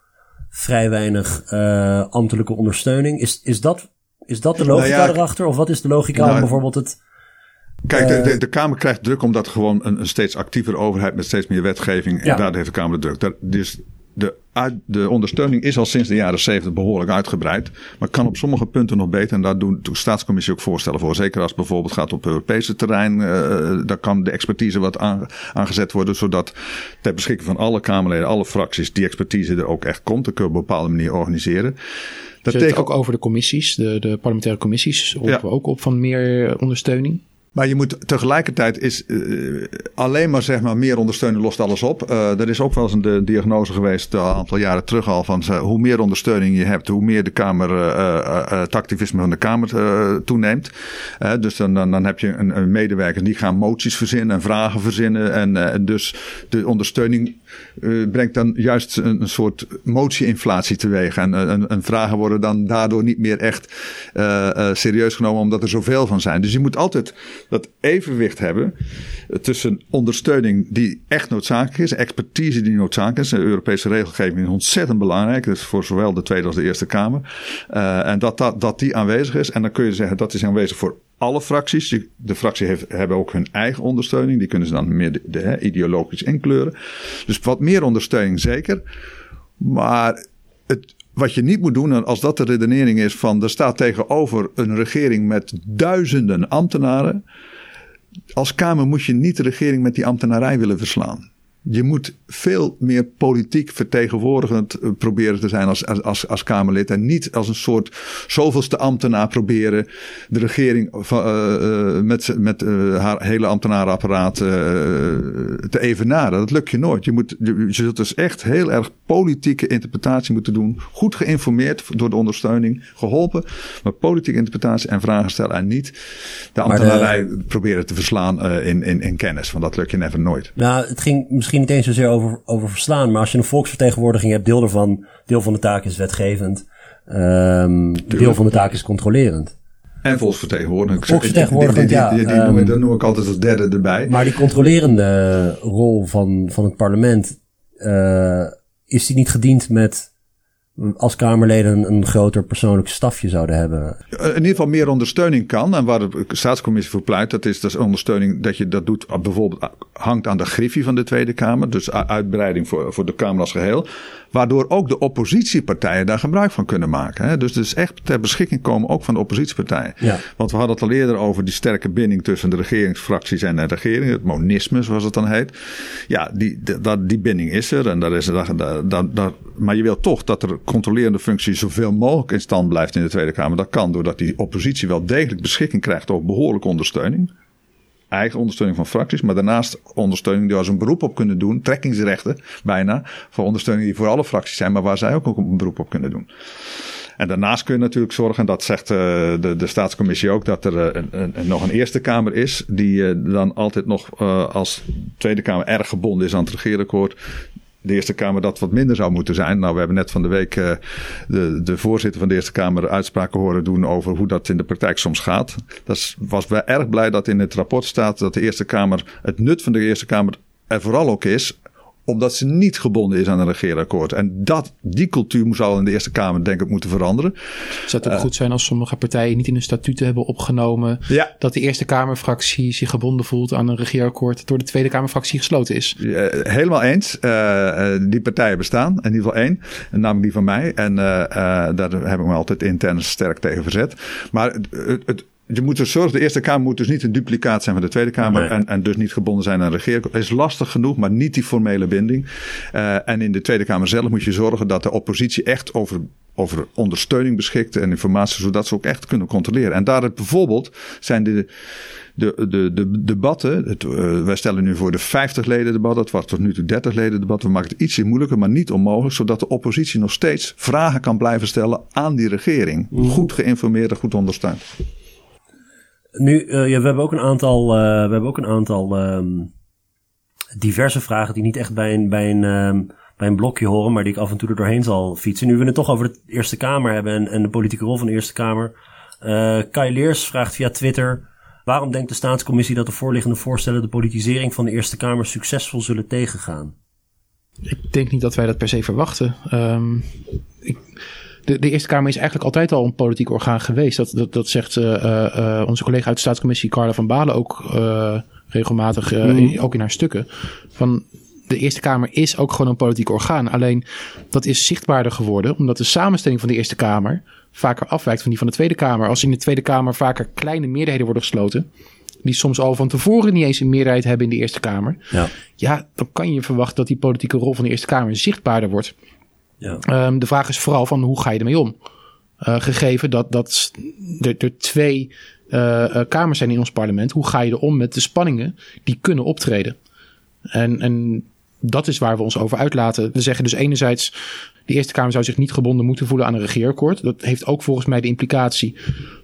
vrij weinig uh, ambtelijke ondersteuning. Is, is, dat, is dat de logica nou ja, erachter? Of wat is de logica nou, om bijvoorbeeld het Kijk, de, de, de, Kamer krijgt druk omdat gewoon een, een steeds actiever overheid met steeds meer wetgeving. Ja. En daar heeft de Kamer de druk. Dat, dus de, de ondersteuning is al sinds de jaren 70 behoorlijk uitgebreid. Maar kan op sommige punten nog beter. En daar doet de staatscommissie ook voorstellen voor. Zeker als het bijvoorbeeld gaat op Europese terrein. Uh, daar kan de expertise wat aangezet worden. Zodat ter beschikking van alle Kamerleden, alle fracties, die expertise er ook echt komt. Dat kunnen we op een bepaalde manier organiseren. Dat tegen... ook over de commissies, de, de parlementaire commissies. Roepen ja. we ook op van meer ondersteuning. Maar je moet tegelijkertijd is uh, alleen maar zeg maar meer ondersteuning lost alles op. Uh, er is ook wel eens een diagnose geweest een aantal jaren terug al van hoe meer ondersteuning je hebt, hoe meer de Kamer het activisme van de Kamer toeneemt. dus dan, dan, dan, heb je een, medewerker die gaan moties verzinnen en vragen verzinnen en, dus de ondersteuning brengt dan juist een, een soort motie-inflatie teweeg en, en, en, vragen worden dan daardoor niet meer echt serieus genomen omdat er zoveel van zijn. Dus je moet altijd dat evenwicht hebben tussen ondersteuning die echt noodzakelijk is, expertise die noodzakelijk is. De Europese regelgeving is ontzettend belangrijk, dus voor zowel de Tweede als de Eerste Kamer. Uh, en dat, dat, dat die aanwezig is. En dan kun je zeggen dat is aanwezig voor alle fracties. De fracties heeft, hebben ook hun eigen ondersteuning. Die kunnen ze dan meer de, de, ideologisch inkleuren. Dus wat meer ondersteuning zeker. Maar het, wat je niet moet doen, als dat de redenering is van er staat tegenover een regering met duizenden ambtenaren. Als Kamer moet je niet de regering met die ambtenarij willen verslaan. Je moet veel meer politiek vertegenwoordigend eh, proberen te zijn als, als, als, Kamerlid. En niet als een soort zoveelste ambtenaar proberen de regering van, uh, met, met uh, haar hele ambtenarenapparaat uh, te evenaren. Dat lukt je nooit. Je, moet, je, je zult dus echt heel erg politieke interpretatie moeten doen. Goed geïnformeerd door de ondersteuning, geholpen. Maar politieke interpretatie en vragen stellen. En niet de ambtenarij proberen te verslaan in, in, in kennis. Want dat lukt je never nooit. Nou, het ging misschien niet eens zozeer over, over verslaan. Maar als je een volksvertegenwoordiging hebt, deel ervan, deel van de taak is wetgevend. Um, deel van de taak is controlerend. En volksvertegenwoordiging. Volksvertegenwoordiging, ja. Die, die, die, noem, dan noem ik altijd als derde erbij. Maar die controlerende rol van, van het parlement, uh, is die niet gediend met als Kamerleden een groter persoonlijk stafje zouden hebben. In ieder geval meer ondersteuning kan. En waar de staatscommissie voor pleit, dat is dus ondersteuning dat je dat doet bijvoorbeeld hangt aan de griffie van de Tweede Kamer. Dus uitbreiding voor, voor de Kamer als geheel. Waardoor ook de oppositiepartijen daar gebruik van kunnen maken. Hè? Dus het is echt ter beschikking komen ook van de oppositiepartijen. Ja. Want we hadden het al eerder over die sterke binding tussen de regeringsfracties en de regering. Het monisme, zoals het dan heet. Ja, die, die, die binding is er. En daar is daar, daar, daar, maar je wil toch dat er controlerende functie zoveel mogelijk in stand blijft in de Tweede Kamer. Dat kan doordat die oppositie wel degelijk beschikking krijgt over behoorlijke ondersteuning eigen ondersteuning van fracties, maar daarnaast ondersteuning die als een beroep op kunnen doen, trekkingsrechten bijna, voor ondersteuning die voor alle fracties zijn, maar waar zij ook een beroep op kunnen doen. En daarnaast kun je natuurlijk zorgen, dat zegt uh, de, de staatscommissie ook, dat er uh, een, nog een Eerste Kamer is, die uh, dan altijd nog als Tweede Kamer erg gebonden is aan het regeerakkoord de Eerste Kamer dat wat minder zou moeten zijn. Nou, we hebben net van de week uh, de, de voorzitter van de Eerste Kamer uitspraken horen doen over hoe dat in de praktijk soms gaat. Dat was wel erg blij dat in het rapport staat dat de Eerste Kamer, het nut van de Eerste Kamer er vooral ook is omdat ze niet gebonden is aan een regeerakkoord. En dat, die cultuur moet al in de Eerste Kamer denk ik moeten veranderen. Zou het ook uh, goed zijn als sommige partijen niet in hun statuten hebben opgenomen... Ja. dat de Eerste Kamerfractie zich gebonden voelt aan een regeerakkoord... door de Tweede Kamerfractie gesloten is? Uh, helemaal eens. Uh, die partijen bestaan, in ieder geval één. Namelijk die van mij. En daar heb ik me altijd intern sterk tegen verzet. Maar het, het je moet dus zorgen, de Eerste Kamer moet dus niet een duplicaat zijn van de Tweede Kamer. En, en dus niet gebonden zijn aan de regering. Het is lastig genoeg, maar niet die formele binding. Uh, en in de Tweede Kamer zelf moet je zorgen dat de oppositie echt over, over ondersteuning beschikt en informatie, zodat ze ook echt kunnen controleren. En daar bijvoorbeeld zijn de, de, de, de debatten. Het, uh, wij stellen nu voor de 50 leden debat. Dat was tot nu toe 30 leden debat. We maken het ietsje moeilijker, maar niet onmogelijk. Zodat de oppositie nog steeds vragen kan blijven stellen aan die regering. Mhm. Goed geïnformeerd en goed ondersteund. Nu, uh, ja, we hebben ook een aantal, uh, we hebben ook een aantal um, diverse vragen die niet echt bij een, bij, een, um, bij een blokje horen, maar die ik af en toe er doorheen zal fietsen. Nu we het toch over de Eerste Kamer hebben en, en de politieke rol van de Eerste Kamer. Uh, Kai Leers vraagt via Twitter: waarom denkt de staatscommissie dat de voorliggende voorstellen de politisering van de Eerste Kamer succesvol zullen tegengaan? Ik denk niet dat wij dat per se verwachten. Um, ik, de, de, Eerste Kamer is eigenlijk altijd al een politiek orgaan geweest. Dat, dat, dat zegt uh, onze collega uit de staatscommissie Carla van Balen ook regelmatig, mm. ook in haar stukken. Van de Eerste Kamer is ook gewoon een politiek orgaan. Alleen dat is zichtbaarder geworden omdat de samenstelling van de Eerste Kamer vaker afwijkt van die van de Tweede Kamer. Als in de Tweede Kamer vaker kleine meerderheden worden gesloten, die soms al van tevoren niet eens een meerderheid hebben in de Eerste Kamer. Ja, ja dan kan je verwachten dat die politieke rol van de Eerste Kamer zichtbaarder wordt. Ja. Um, de vraag is vooral van hoe ga je ermee om? Uh, gegeven dat, dat er, er twee uh, kamers zijn in ons parlement, hoe ga je er om met de spanningen die kunnen optreden? En, en dat is waar we ons over uitlaten. We zeggen dus enerzijds, de Eerste Kamer zou zich niet gebonden moeten voelen aan een regeerakkoord. Dat heeft ook volgens mij de implicatie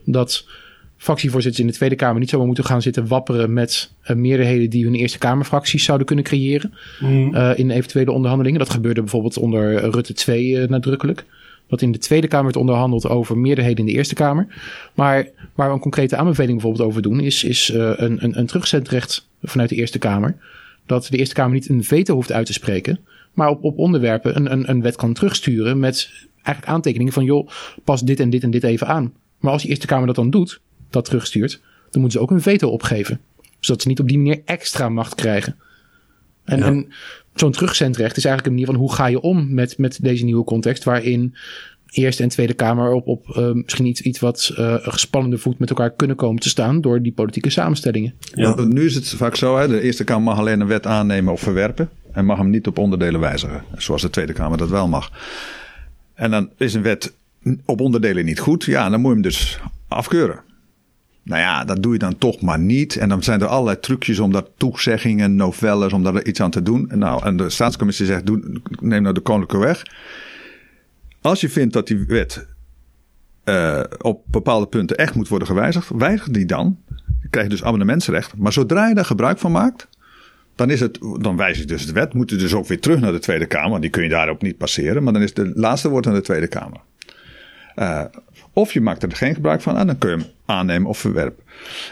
dat fractievoorzitters in de Tweede Kamer niet zouden moeten gaan zitten wapperen met uh, meerderheden die hun Eerste Kamerfracties zouden kunnen creëren mm. uh, in eventuele onderhandelingen. Dat gebeurde bijvoorbeeld onder Rutte 2 uh, nadrukkelijk. Dat in de Tweede Kamer werd onderhandeld over meerderheden in de Eerste Kamer. Maar waar we een concrete aanbeveling bijvoorbeeld over doen, is, is een, een, een terugzendrecht vanuit de Eerste Kamer dat de Eerste Kamer niet een veto hoeft uit te spreken, maar op, op onderwerpen een, een, een wet kan terugsturen met eigenlijk aantekeningen van joh, pas dit en dit en dit even aan. Maar als die Eerste Kamer dat dan doet, dat terugstuurt, dan moeten ze ook een veto opgeven. Zodat ze niet op die manier extra macht krijgen. En, en zo'n terugzendrecht is eigenlijk een manier van hoe ga je om met, met deze nieuwe context, waarin Eerste en Tweede Kamer op, op uh, misschien iets, iets wat uh, gespannende voet met elkaar kunnen komen te staan door die politieke samenstellingen. Ja. nu is het vaak zo, hè, de Eerste Kamer mag alleen een wet aannemen of verwerpen en mag hem niet op onderdelen wijzigen, zoals de Tweede Kamer dat wel mag. En dan is een wet op onderdelen niet goed, ja, dan moet je hem dus afkeuren. Nou ja, dat doe je dan toch maar niet. En dan zijn er allerlei trucjes om dat toezeggingen, novelles, om daar iets aan te doen. En, nou, en de staatscommissie zegt, doe, neem nou de koninklijke weg. Als je vindt dat die wet uh, op bepaalde punten echt moet worden gewijzigd, weiger die dan. Je dus amendementsrecht. Maar zodra je daar gebruik van maakt, dan, is het, dan je dus de wet. Moet je dus ook weer terug naar de Tweede Kamer. Die kun je daarop niet passeren. Maar dan is de laatste woord aan de Tweede Kamer. Uh, of je maakt er geen gebruik van en dan kun je hem aannemen of verwerpen.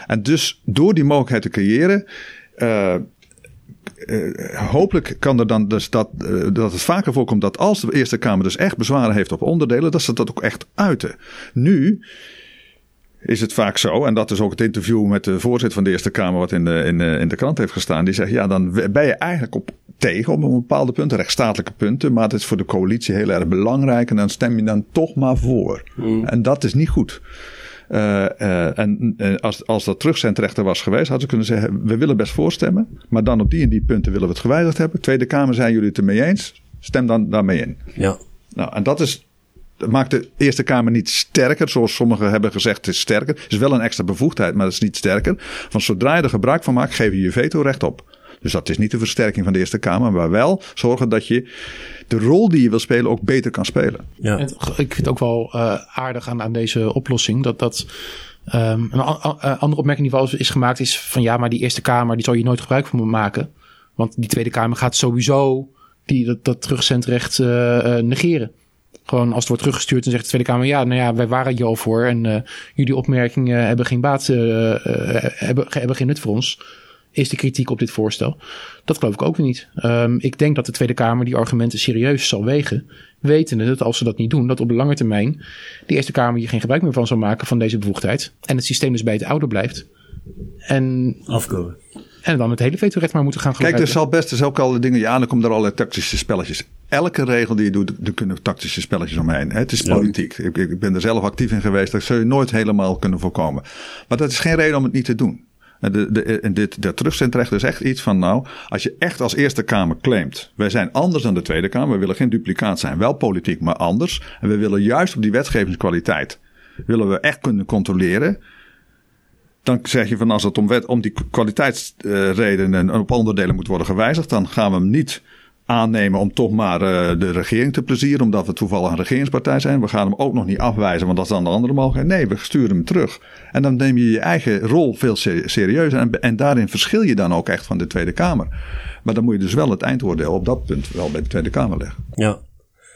En dus door die mogelijkheid te creëren, uh, uh, hopelijk kan er dan dus dat, dat het vaker voorkomt dat als de Eerste Kamer dus echt bezwaren heeft op onderdelen, dat ze dat ook echt uiten. Nu is het vaak zo, en dat is ook het interview met de voorzitter van de Eerste Kamer, wat in de, in in de krant heeft gestaan. Die zegt: Ja, dan ben je eigenlijk op, tegen op een bepaalde punten, rechtsstatelijke punten, maar het is voor de coalitie heel erg belangrijk en dan stem je dan toch maar voor. Mm. En dat is niet goed. Uh, uh, en uh, als, als dat terugzendrechter was geweest, hadden ze kunnen zeggen: We willen best voorstemmen, maar dan op die en die punten willen we het gewijzigd hebben. Tweede Kamer zijn jullie het ermee eens, stem dan daarmee in. Ja. Nou, en dat is. Dat maakt de Eerste Kamer niet sterker, zoals sommigen hebben gezegd, het is sterker. Het is wel een extra bevoegdheid, maar het is niet sterker. Van zodra je er gebruik van maakt, geef je je veto-recht op. Dus dat is niet de versterking van de Eerste Kamer, maar wel zorgen dat je de rol die je wil spelen ook beter kan spelen. Ja. En ik vind het ook wel uh, aardig aan, aan deze oplossing dat dat. Um, een andere opmerking die wel is gemaakt is van ja, maar die Eerste Kamer die zal je nooit gebruik van maken. Want die Tweede Kamer gaat sowieso die, dat, dat terugzendrecht uh, negeren. Gewoon als het wordt teruggestuurd, dan zegt de Tweede Kamer: ja, nou ja, wij waren hier al voor en uh, jullie opmerkingen hebben geen baat, uh, hebben, hebben geen nut voor ons is de kritiek op dit voorstel. Dat geloof ik ook niet. Um, ik denk dat de Tweede Kamer die argumenten serieus zal wegen. Wetende dat als ze dat niet doen, dat op de lange termijn de Eerste Kamer hier geen gebruik meer van zal maken van deze bevoegdheid. En het systeem dus bij het oude blijft. En. Afkomen. En dan het hele vetorecht maar moeten gaan gebruiken. Kijk, er zal best dus ook al dingen. Ja, dan komen er allerlei tactische spelletjes. Elke regel die je doet, er kunnen tactische spelletjes omheen. Het is politiek. Ik, ik ben er zelf actief in geweest. Dat zul je nooit helemaal kunnen voorkomen. Maar dat is geen reden om het niet te doen. De, de, en dit, dat terugzendrecht is echt iets van nou, als je echt als Eerste Kamer claimt, wij zijn anders dan de Tweede Kamer, we willen geen duplicaat zijn, wel politiek, maar anders. En we willen juist op die wetgevingskwaliteit, willen we echt kunnen controleren. Dan zeg je van als het om, wet, om die kwaliteitsredenen op onderdelen moet worden gewijzigd, dan gaan we hem niet aannemen om toch maar uh, de regering te plezieren, omdat we toevallig een regeringspartij zijn. We gaan hem ook nog niet afwijzen, want dat is dan de andere mogelijkheid. Nee, we sturen hem terug. En dan neem je je eigen rol veel serieuzer en, en daarin verschil je dan ook echt van de Tweede Kamer. Maar dan moet je dus wel het eindoordeel op dat punt wel bij de Tweede Kamer leggen. Ja.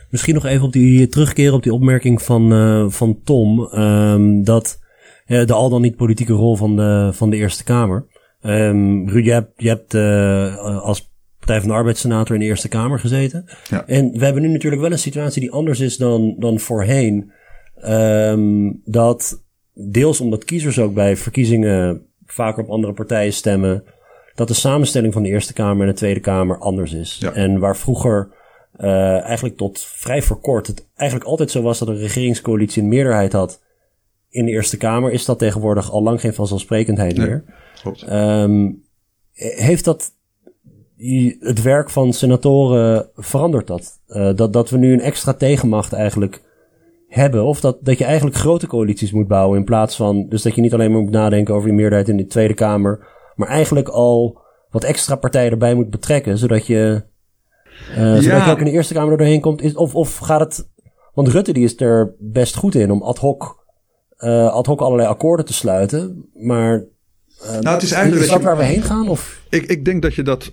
Misschien nog even op die terugkeren op die opmerking van, uh, van Tom, um, dat uh, de al dan niet politieke rol van de, van de Eerste Kamer. Um, Ruud, je hebt, je hebt als Partij van de Arbeidssenator in de Eerste Kamer gezeten. Ja. En we hebben nu natuurlijk wel een situatie die anders is dan, dan voorheen. Ehm, dat deels omdat kiezers ook bij verkiezingen vaker op andere partijen stemmen, dat de samenstelling van de Eerste Kamer en de Tweede Kamer anders is. Ja. En waar vroeger eh, eigenlijk tot vrij voor kort het eigenlijk altijd zo was dat een regeringscoalitie een meerderheid had in de Eerste Kamer, is dat tegenwoordig al lang geen vanzelfsprekendheid Nee. meer. Ehm, heeft dat het werk van senatoren verandert dat? Eh, dat? Dat we nu een extra tegenmacht eigenlijk hebben? Of dat, dat je eigenlijk grote coalities moet bouwen in plaats van... Dus dat je niet alleen maar moet nadenken over die meerderheid in de Tweede Kamer... maar eigenlijk al wat extra partijen erbij moet betrekken... zodat je, eh, zodat je ook in de Eerste Kamer er doorheen komt. Is, of, of gaat het... Want Rutte die is er best goed in om ad hoc, eh, ad hoc allerlei akkoorden te sluiten. Maar Nou, het is is eigenlijk dat dat waar we heen gaan? Of? ik, ik denk dat je, dat,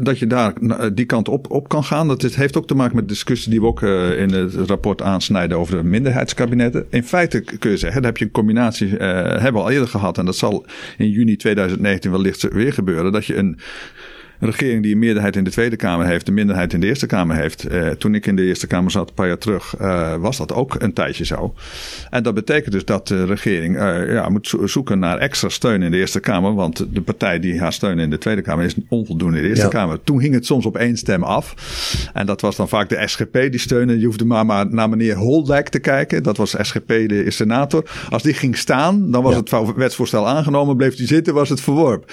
dat je daar eh, die kant op, op kan gaan. Dat het heeft ook te maken met de discussie die we ook eh, in het rapport aansnijden over de minderheidskabinetten. In feite kun je zeggen, daar heb je een combinatie, eh, hebben we al eerder gehad. En dat zal in juni 2019 wellicht weer gebeuren. Dat je een een regering die een meerderheid in de Tweede Kamer heeft, een minderheid in de Eerste Kamer heeft. Eh, toen ik in de Eerste Kamer zat, een paar jaar terug, eh, was dat ook een tijdje zo. En dat betekent dus dat de regering eh, ja, moet zo- zoeken naar extra steun in de Eerste Kamer. Want de partij die haar steun in de Tweede Kamer is onvoldoende in de Eerste Ja. Kamer. Toen hing het soms op één stem af. En dat was dan vaak de SGP die steunde. Je hoefde maar, maar naar meneer Holdijk te kijken. Dat was SGP, de senator. Als die ging staan, dan was Ja. het wetsvoorstel aangenomen. Bleef die zitten, was het verworpen.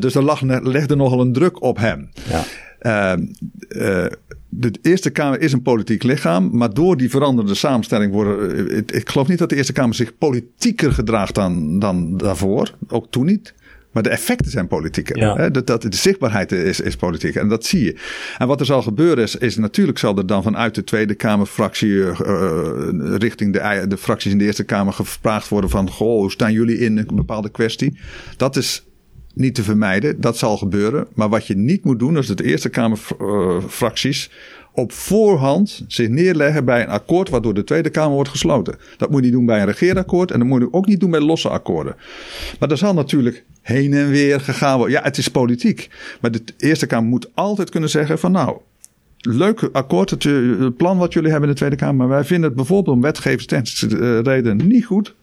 Dus er lag, legde nogal een druk op hem. Ja. Eh, eh, de Eerste Kamer is een politiek lichaam, maar door die veranderde samenstelling worden. eh, ik, ik geloof niet dat de Eerste Kamer zich politieker gedraagt dan, dan daarvoor. Ook toen niet. Maar de effecten zijn politieker. Ja. Hè? Dat, dat, de zichtbaarheid is, is politiek. En dat zie je. En wat er zal gebeuren is, is natuurlijk zal er dan vanuit de Tweede Kamerfractie eh, richting de, de fracties in de Eerste Kamer gevraagd worden van, goh, hoe staan jullie in een bepaalde kwestie? Dat is niet te vermijden. Dat zal gebeuren. Maar wat je niet moet doen, is dat de Eerste Kamerfracties op voorhand zich neerleggen bij een akkoord waardoor de Tweede Kamer wordt gesloten. Dat moet je niet doen bij een regeerakkoord en dat moet je ook niet doen bij losse akkoorden. Maar er zal natuurlijk heen en weer gegaan worden. Ja, het is politiek. Maar de Eerste Kamer moet altijd kunnen zeggen van nou, leuk akkoord, het, eh, plan wat jullie hebben in de Tweede Kamer, maar wij vinden het bijvoorbeeld om wetgeversreden niet goed.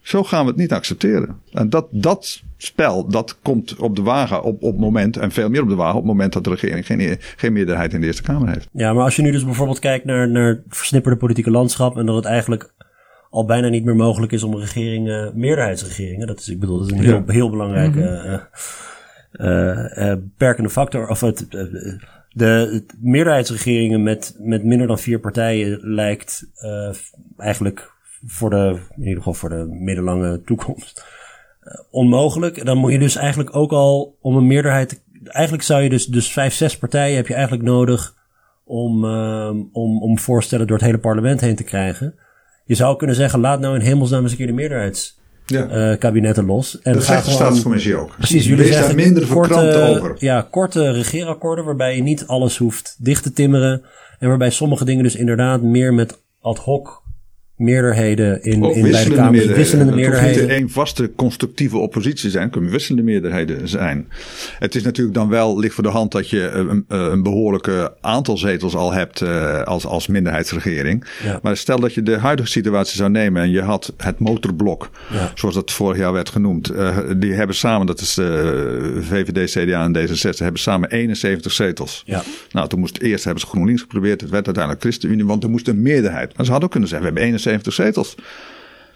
Zo gaan we het niet accepteren. En dat, dat spel, dat komt op de wagen op, op het moment, en veel meer op de wagen, op het moment dat de regering geen, geen meerderheid in de Eerste Kamer heeft. Ja, maar als je nu dus bijvoorbeeld kijkt naar, naar het versnipperde politieke landschap en dat het eigenlijk al bijna niet meer mogelijk is om regeringen, meerderheidsregeringen, dat is, ik bedoel, dat is een heel, heel belangrijke eh, eh, eh, beperkende factor. Of het, de meerderheidsregeringen met, met minder dan vier partijen lijkt eh, eigenlijk voor de, in ieder geval voor de middellange toekomst eh, onmogelijk. Dan moet je dus eigenlijk ook al om een meerderheid. te- Eigenlijk zou je dus, dus vijf, zes partijen heb je eigenlijk nodig om, ehm, om, om voorstellen door het hele parlement heen te krijgen. Je zou kunnen zeggen, laat nou in hemelsnaam eens een keer de meerderheidskabinetten Ja. los. En dat zegt de staatscommissie ook. Precies, jullie Wees zeggen minder verkrampt over. Ja, korte regeerakkoorden waarbij je niet alles hoeft dicht te timmeren. En waarbij sommige dingen dus inderdaad meer met ad hoc meerderheden in, Ook in beide wisselende meerderheden. Het hoeft meerderheden. niet één vaste constructieve oppositie zijn. Het kunnen wisselende meerderheden zijn. Het is natuurlijk dan wel licht voor de hand dat je een, een behoorlijke aantal zetels al hebt eh, als, als minderheidsregering. Ja. Maar stel dat je de huidige situatie zou nemen en je had het motorblok, Ja. zoals dat vorig jaar werd genoemd. eh, die hebben samen, dat is de VVD, CDA en D66, hebben samen 71 zetels. Ja. Nou, toen moest eerst hebben ze GroenLinks geprobeerd. Het werd uiteindelijk ChristenUnie, want er moest een meerderheid. Maar ze hadden ook kunnen zeggen, we hebben 71 zetels.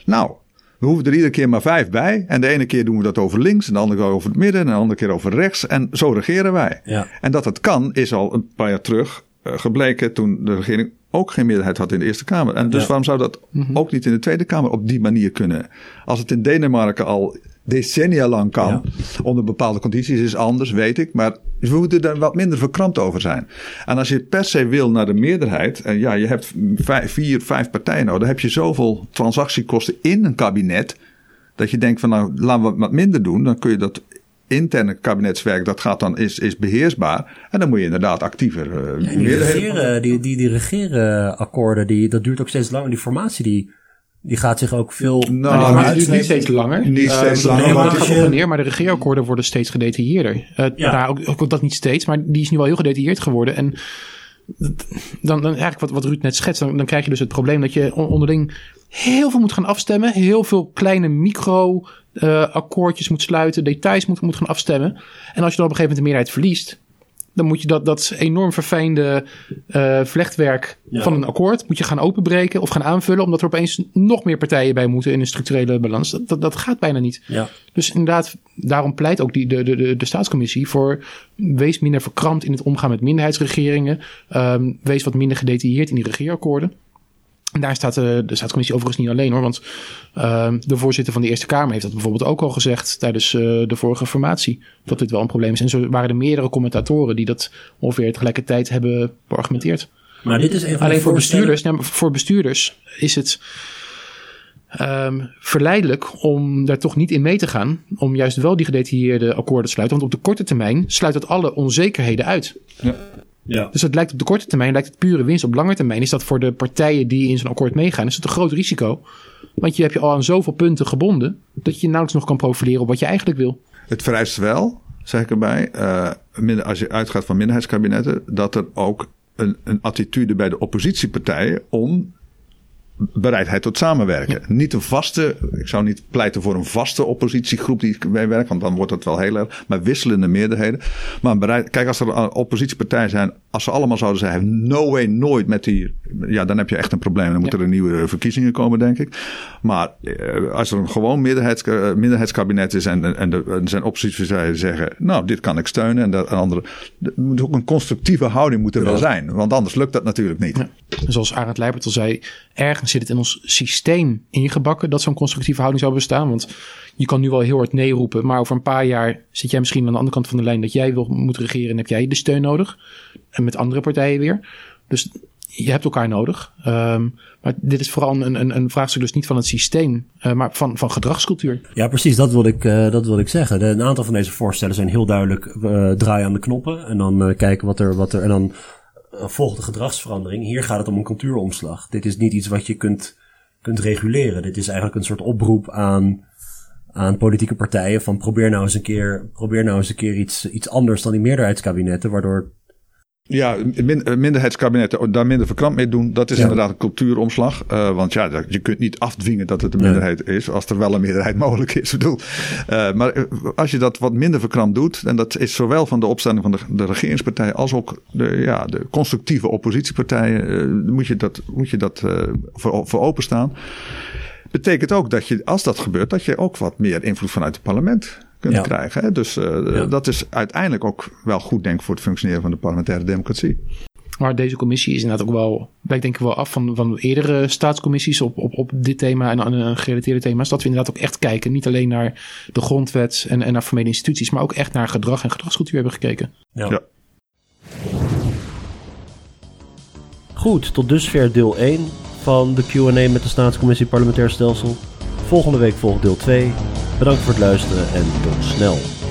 Nou, we hoeven er iedere keer maar vijf bij. En de ene keer doen we dat over links, en de andere keer over het midden, en de andere keer over rechts. En zo regeren wij. Ja. En dat het kan, is al een paar jaar terug eh, gebleken toen de regering ook geen meerderheid had in de Eerste Kamer. En dus Ja. waarom zou dat ook niet in de Tweede Kamer op die manier kunnen? Als het in Denemarken al decennia lang kan, Ja. onder bepaalde condities is anders, weet ik. Maar we moeten er wat minder verkrampt over zijn. En als je per se wil naar de meerderheid, en ja, je hebt vijf, vier, vijf partijen nodig, dan heb je zoveel transactiekosten in een kabinet, dat je denkt van nou, laten we wat minder doen, dan kun je dat interne kabinetswerk, dat gaat dan, is, is beheersbaar. En dan moet je inderdaad actiever uh, En die, regeren, die, die, die regerenakkoorden, die, dat duurt ook steeds langer. Die formatie die Die gaat zich ook veel... Nou, maar het duurt niet- steeds langer. niet Eh, steeds de langer, het gaat is- op en neer, maar de regeerakkoorden worden steeds gedetailleerder. Eh, Ja. nou, ook, ook dat niet steeds, maar die is nu wel heel gedetailleerd geworden. En dan, dan eigenlijk wat, wat Ruud net schetst, dan, dan krijg je dus het probleem dat je on- onderling heel veel moet gaan afstemmen. Heel veel kleine micro eh, akkoordjes moet sluiten, details moet, moet gaan afstemmen. En als je dan op een gegeven moment de meerderheid verliest, dan moet je dat, dat enorm verfijnde eh, vlechtwerk Ja. van een akkoord moet je gaan openbreken of gaan aanvullen, omdat er opeens nog meer partijen bij moeten in een structurele balans. Dat, dat, dat gaat bijna niet. Ja. Dus inderdaad, daarom pleit ook die, de, de, de, de staatscommissie voor wees minder verkrampt in het omgaan met minderheidsregeringen. Ehm, wees wat minder gedetailleerd in die regeerakkoorden. En daar staat eh, de staatscommissie overigens niet alleen hoor. Want ehm, de voorzitter van de Eerste Kamer heeft dat bijvoorbeeld ook al gezegd tijdens eh, de vorige formatie. Dat dit wel een probleem is. En zo waren er meerdere commentatoren die dat ongeveer tegelijkertijd hebben beargumenteerd. Maar dit is de Alleen voor bestuurders, nou, voor bestuurders is het ehm, verleidelijk om daar toch niet in mee te gaan. Om juist wel die gedetailleerde akkoorden te sluiten. Want op de korte termijn sluit dat alle onzekerheden uit. Ja. Dus het lijkt op de korte termijn lijkt het pure winst. Op lange termijn is dat voor de partijen die in zo'n akkoord meegaan, is het een groot risico. Want je hebt je al aan zoveel punten gebonden dat je nauwelijks nog kan profileren op wat je eigenlijk wil. Het vereist wel, zeg ik erbij, eh, als je uitgaat van minderheidskabinetten, dat er ook een, een attitude bij de oppositiepartijen om bereidheid tot samenwerken. Niet een vaste, ik zou niet pleiten voor een vaste oppositiegroep die meewerkt, want dan wordt het wel heel erg, maar wisselende meerderheden. Maar bereid, kijk, als er oppositiepartijen zijn, als ze allemaal zouden zeggen, no way, nooit met die, ja, dan heb je echt een probleem. Dan moeten er nieuwe verkiezingen komen, denk ik. Maar eh, als er een gewoon meerderheids, eh, minderheidskabinet is en, en, de, en zijn oppositiepartijen zeggen, nou, dit kan ik steunen en dat en andere, er moet ook een constructieve houding moeten wel zijn, want anders lukt dat natuurlijk niet. Zoals Arend Leijbert al zei, ergens zit het in ons systeem ingebakken dat zo'n constructieve houding zou bestaan. Want je kan nu wel heel hard nee roepen, maar over een paar jaar zit jij misschien aan de andere kant van de lijn dat jij wil moet regeren en heb jij de steun nodig. En met andere partijen weer. Dus je hebt elkaar nodig. Ehm, maar dit is vooral een, een, een vraagstuk dus niet van het systeem, eh, maar van, van gedragscultuur. Ja, precies. Dat wilde ik, eh, dat wilde ik zeggen. Een aantal van deze voorstellen zijn heel duidelijk eh, draaien aan de knoppen. En dan kijken wat er, wat er. En dan volgt de gedragsverandering. Hier gaat het om een cultuuromslag. Dit is niet iets wat je kunt, kunt reguleren. Dit is eigenlijk een soort oproep aan, aan politieke partijen. Van probeer nou eens een keer, probeer nou eens een keer iets, iets anders dan die meerderheidskabinetten. Waardoor. Ja, min, eh, minderheidskabinetten daar minder verkrampt mee doen. Dat is Ja. inderdaad een cultuuromslag. Eh, want ja, je kunt niet afdwingen dat het een Nee. minderheid is. Als er wel een meerderheid mogelijk is. Bedoel, eh, maar als je dat wat minder verkrampt doet. En dat is zowel van de opstelling van de, de regeringspartijen. Als ook de, ja, de constructieve oppositiepartijen. moet je dat, moet je dat voor, voor openstaan. Betekent ook dat je, als dat gebeurt, dat je ook wat meer invloed vanuit het parlement kunt Ja. krijgen. Hè? Dus eh, Ja. dat is uiteindelijk ook wel goed, denk ik, voor het functioneren van de parlementaire democratie. Maar deze commissie is inderdaad ook wel, wijkt denk ik wel af van, van eerdere staatscommissies op, op, op dit thema en gerelateerde thema's. Dat we inderdaad ook echt kijken, niet alleen naar de grondwet en, en naar formele instituties, maar ook echt naar gedrag en gedragscultuur hebben gekeken. Ja. Ja. Goed, tot dusver deel 1 van de QA met de Staatscommissie Parlementair Stelsel. Volgende week volgt deel 2. Bedankt voor het luisteren en tot snel.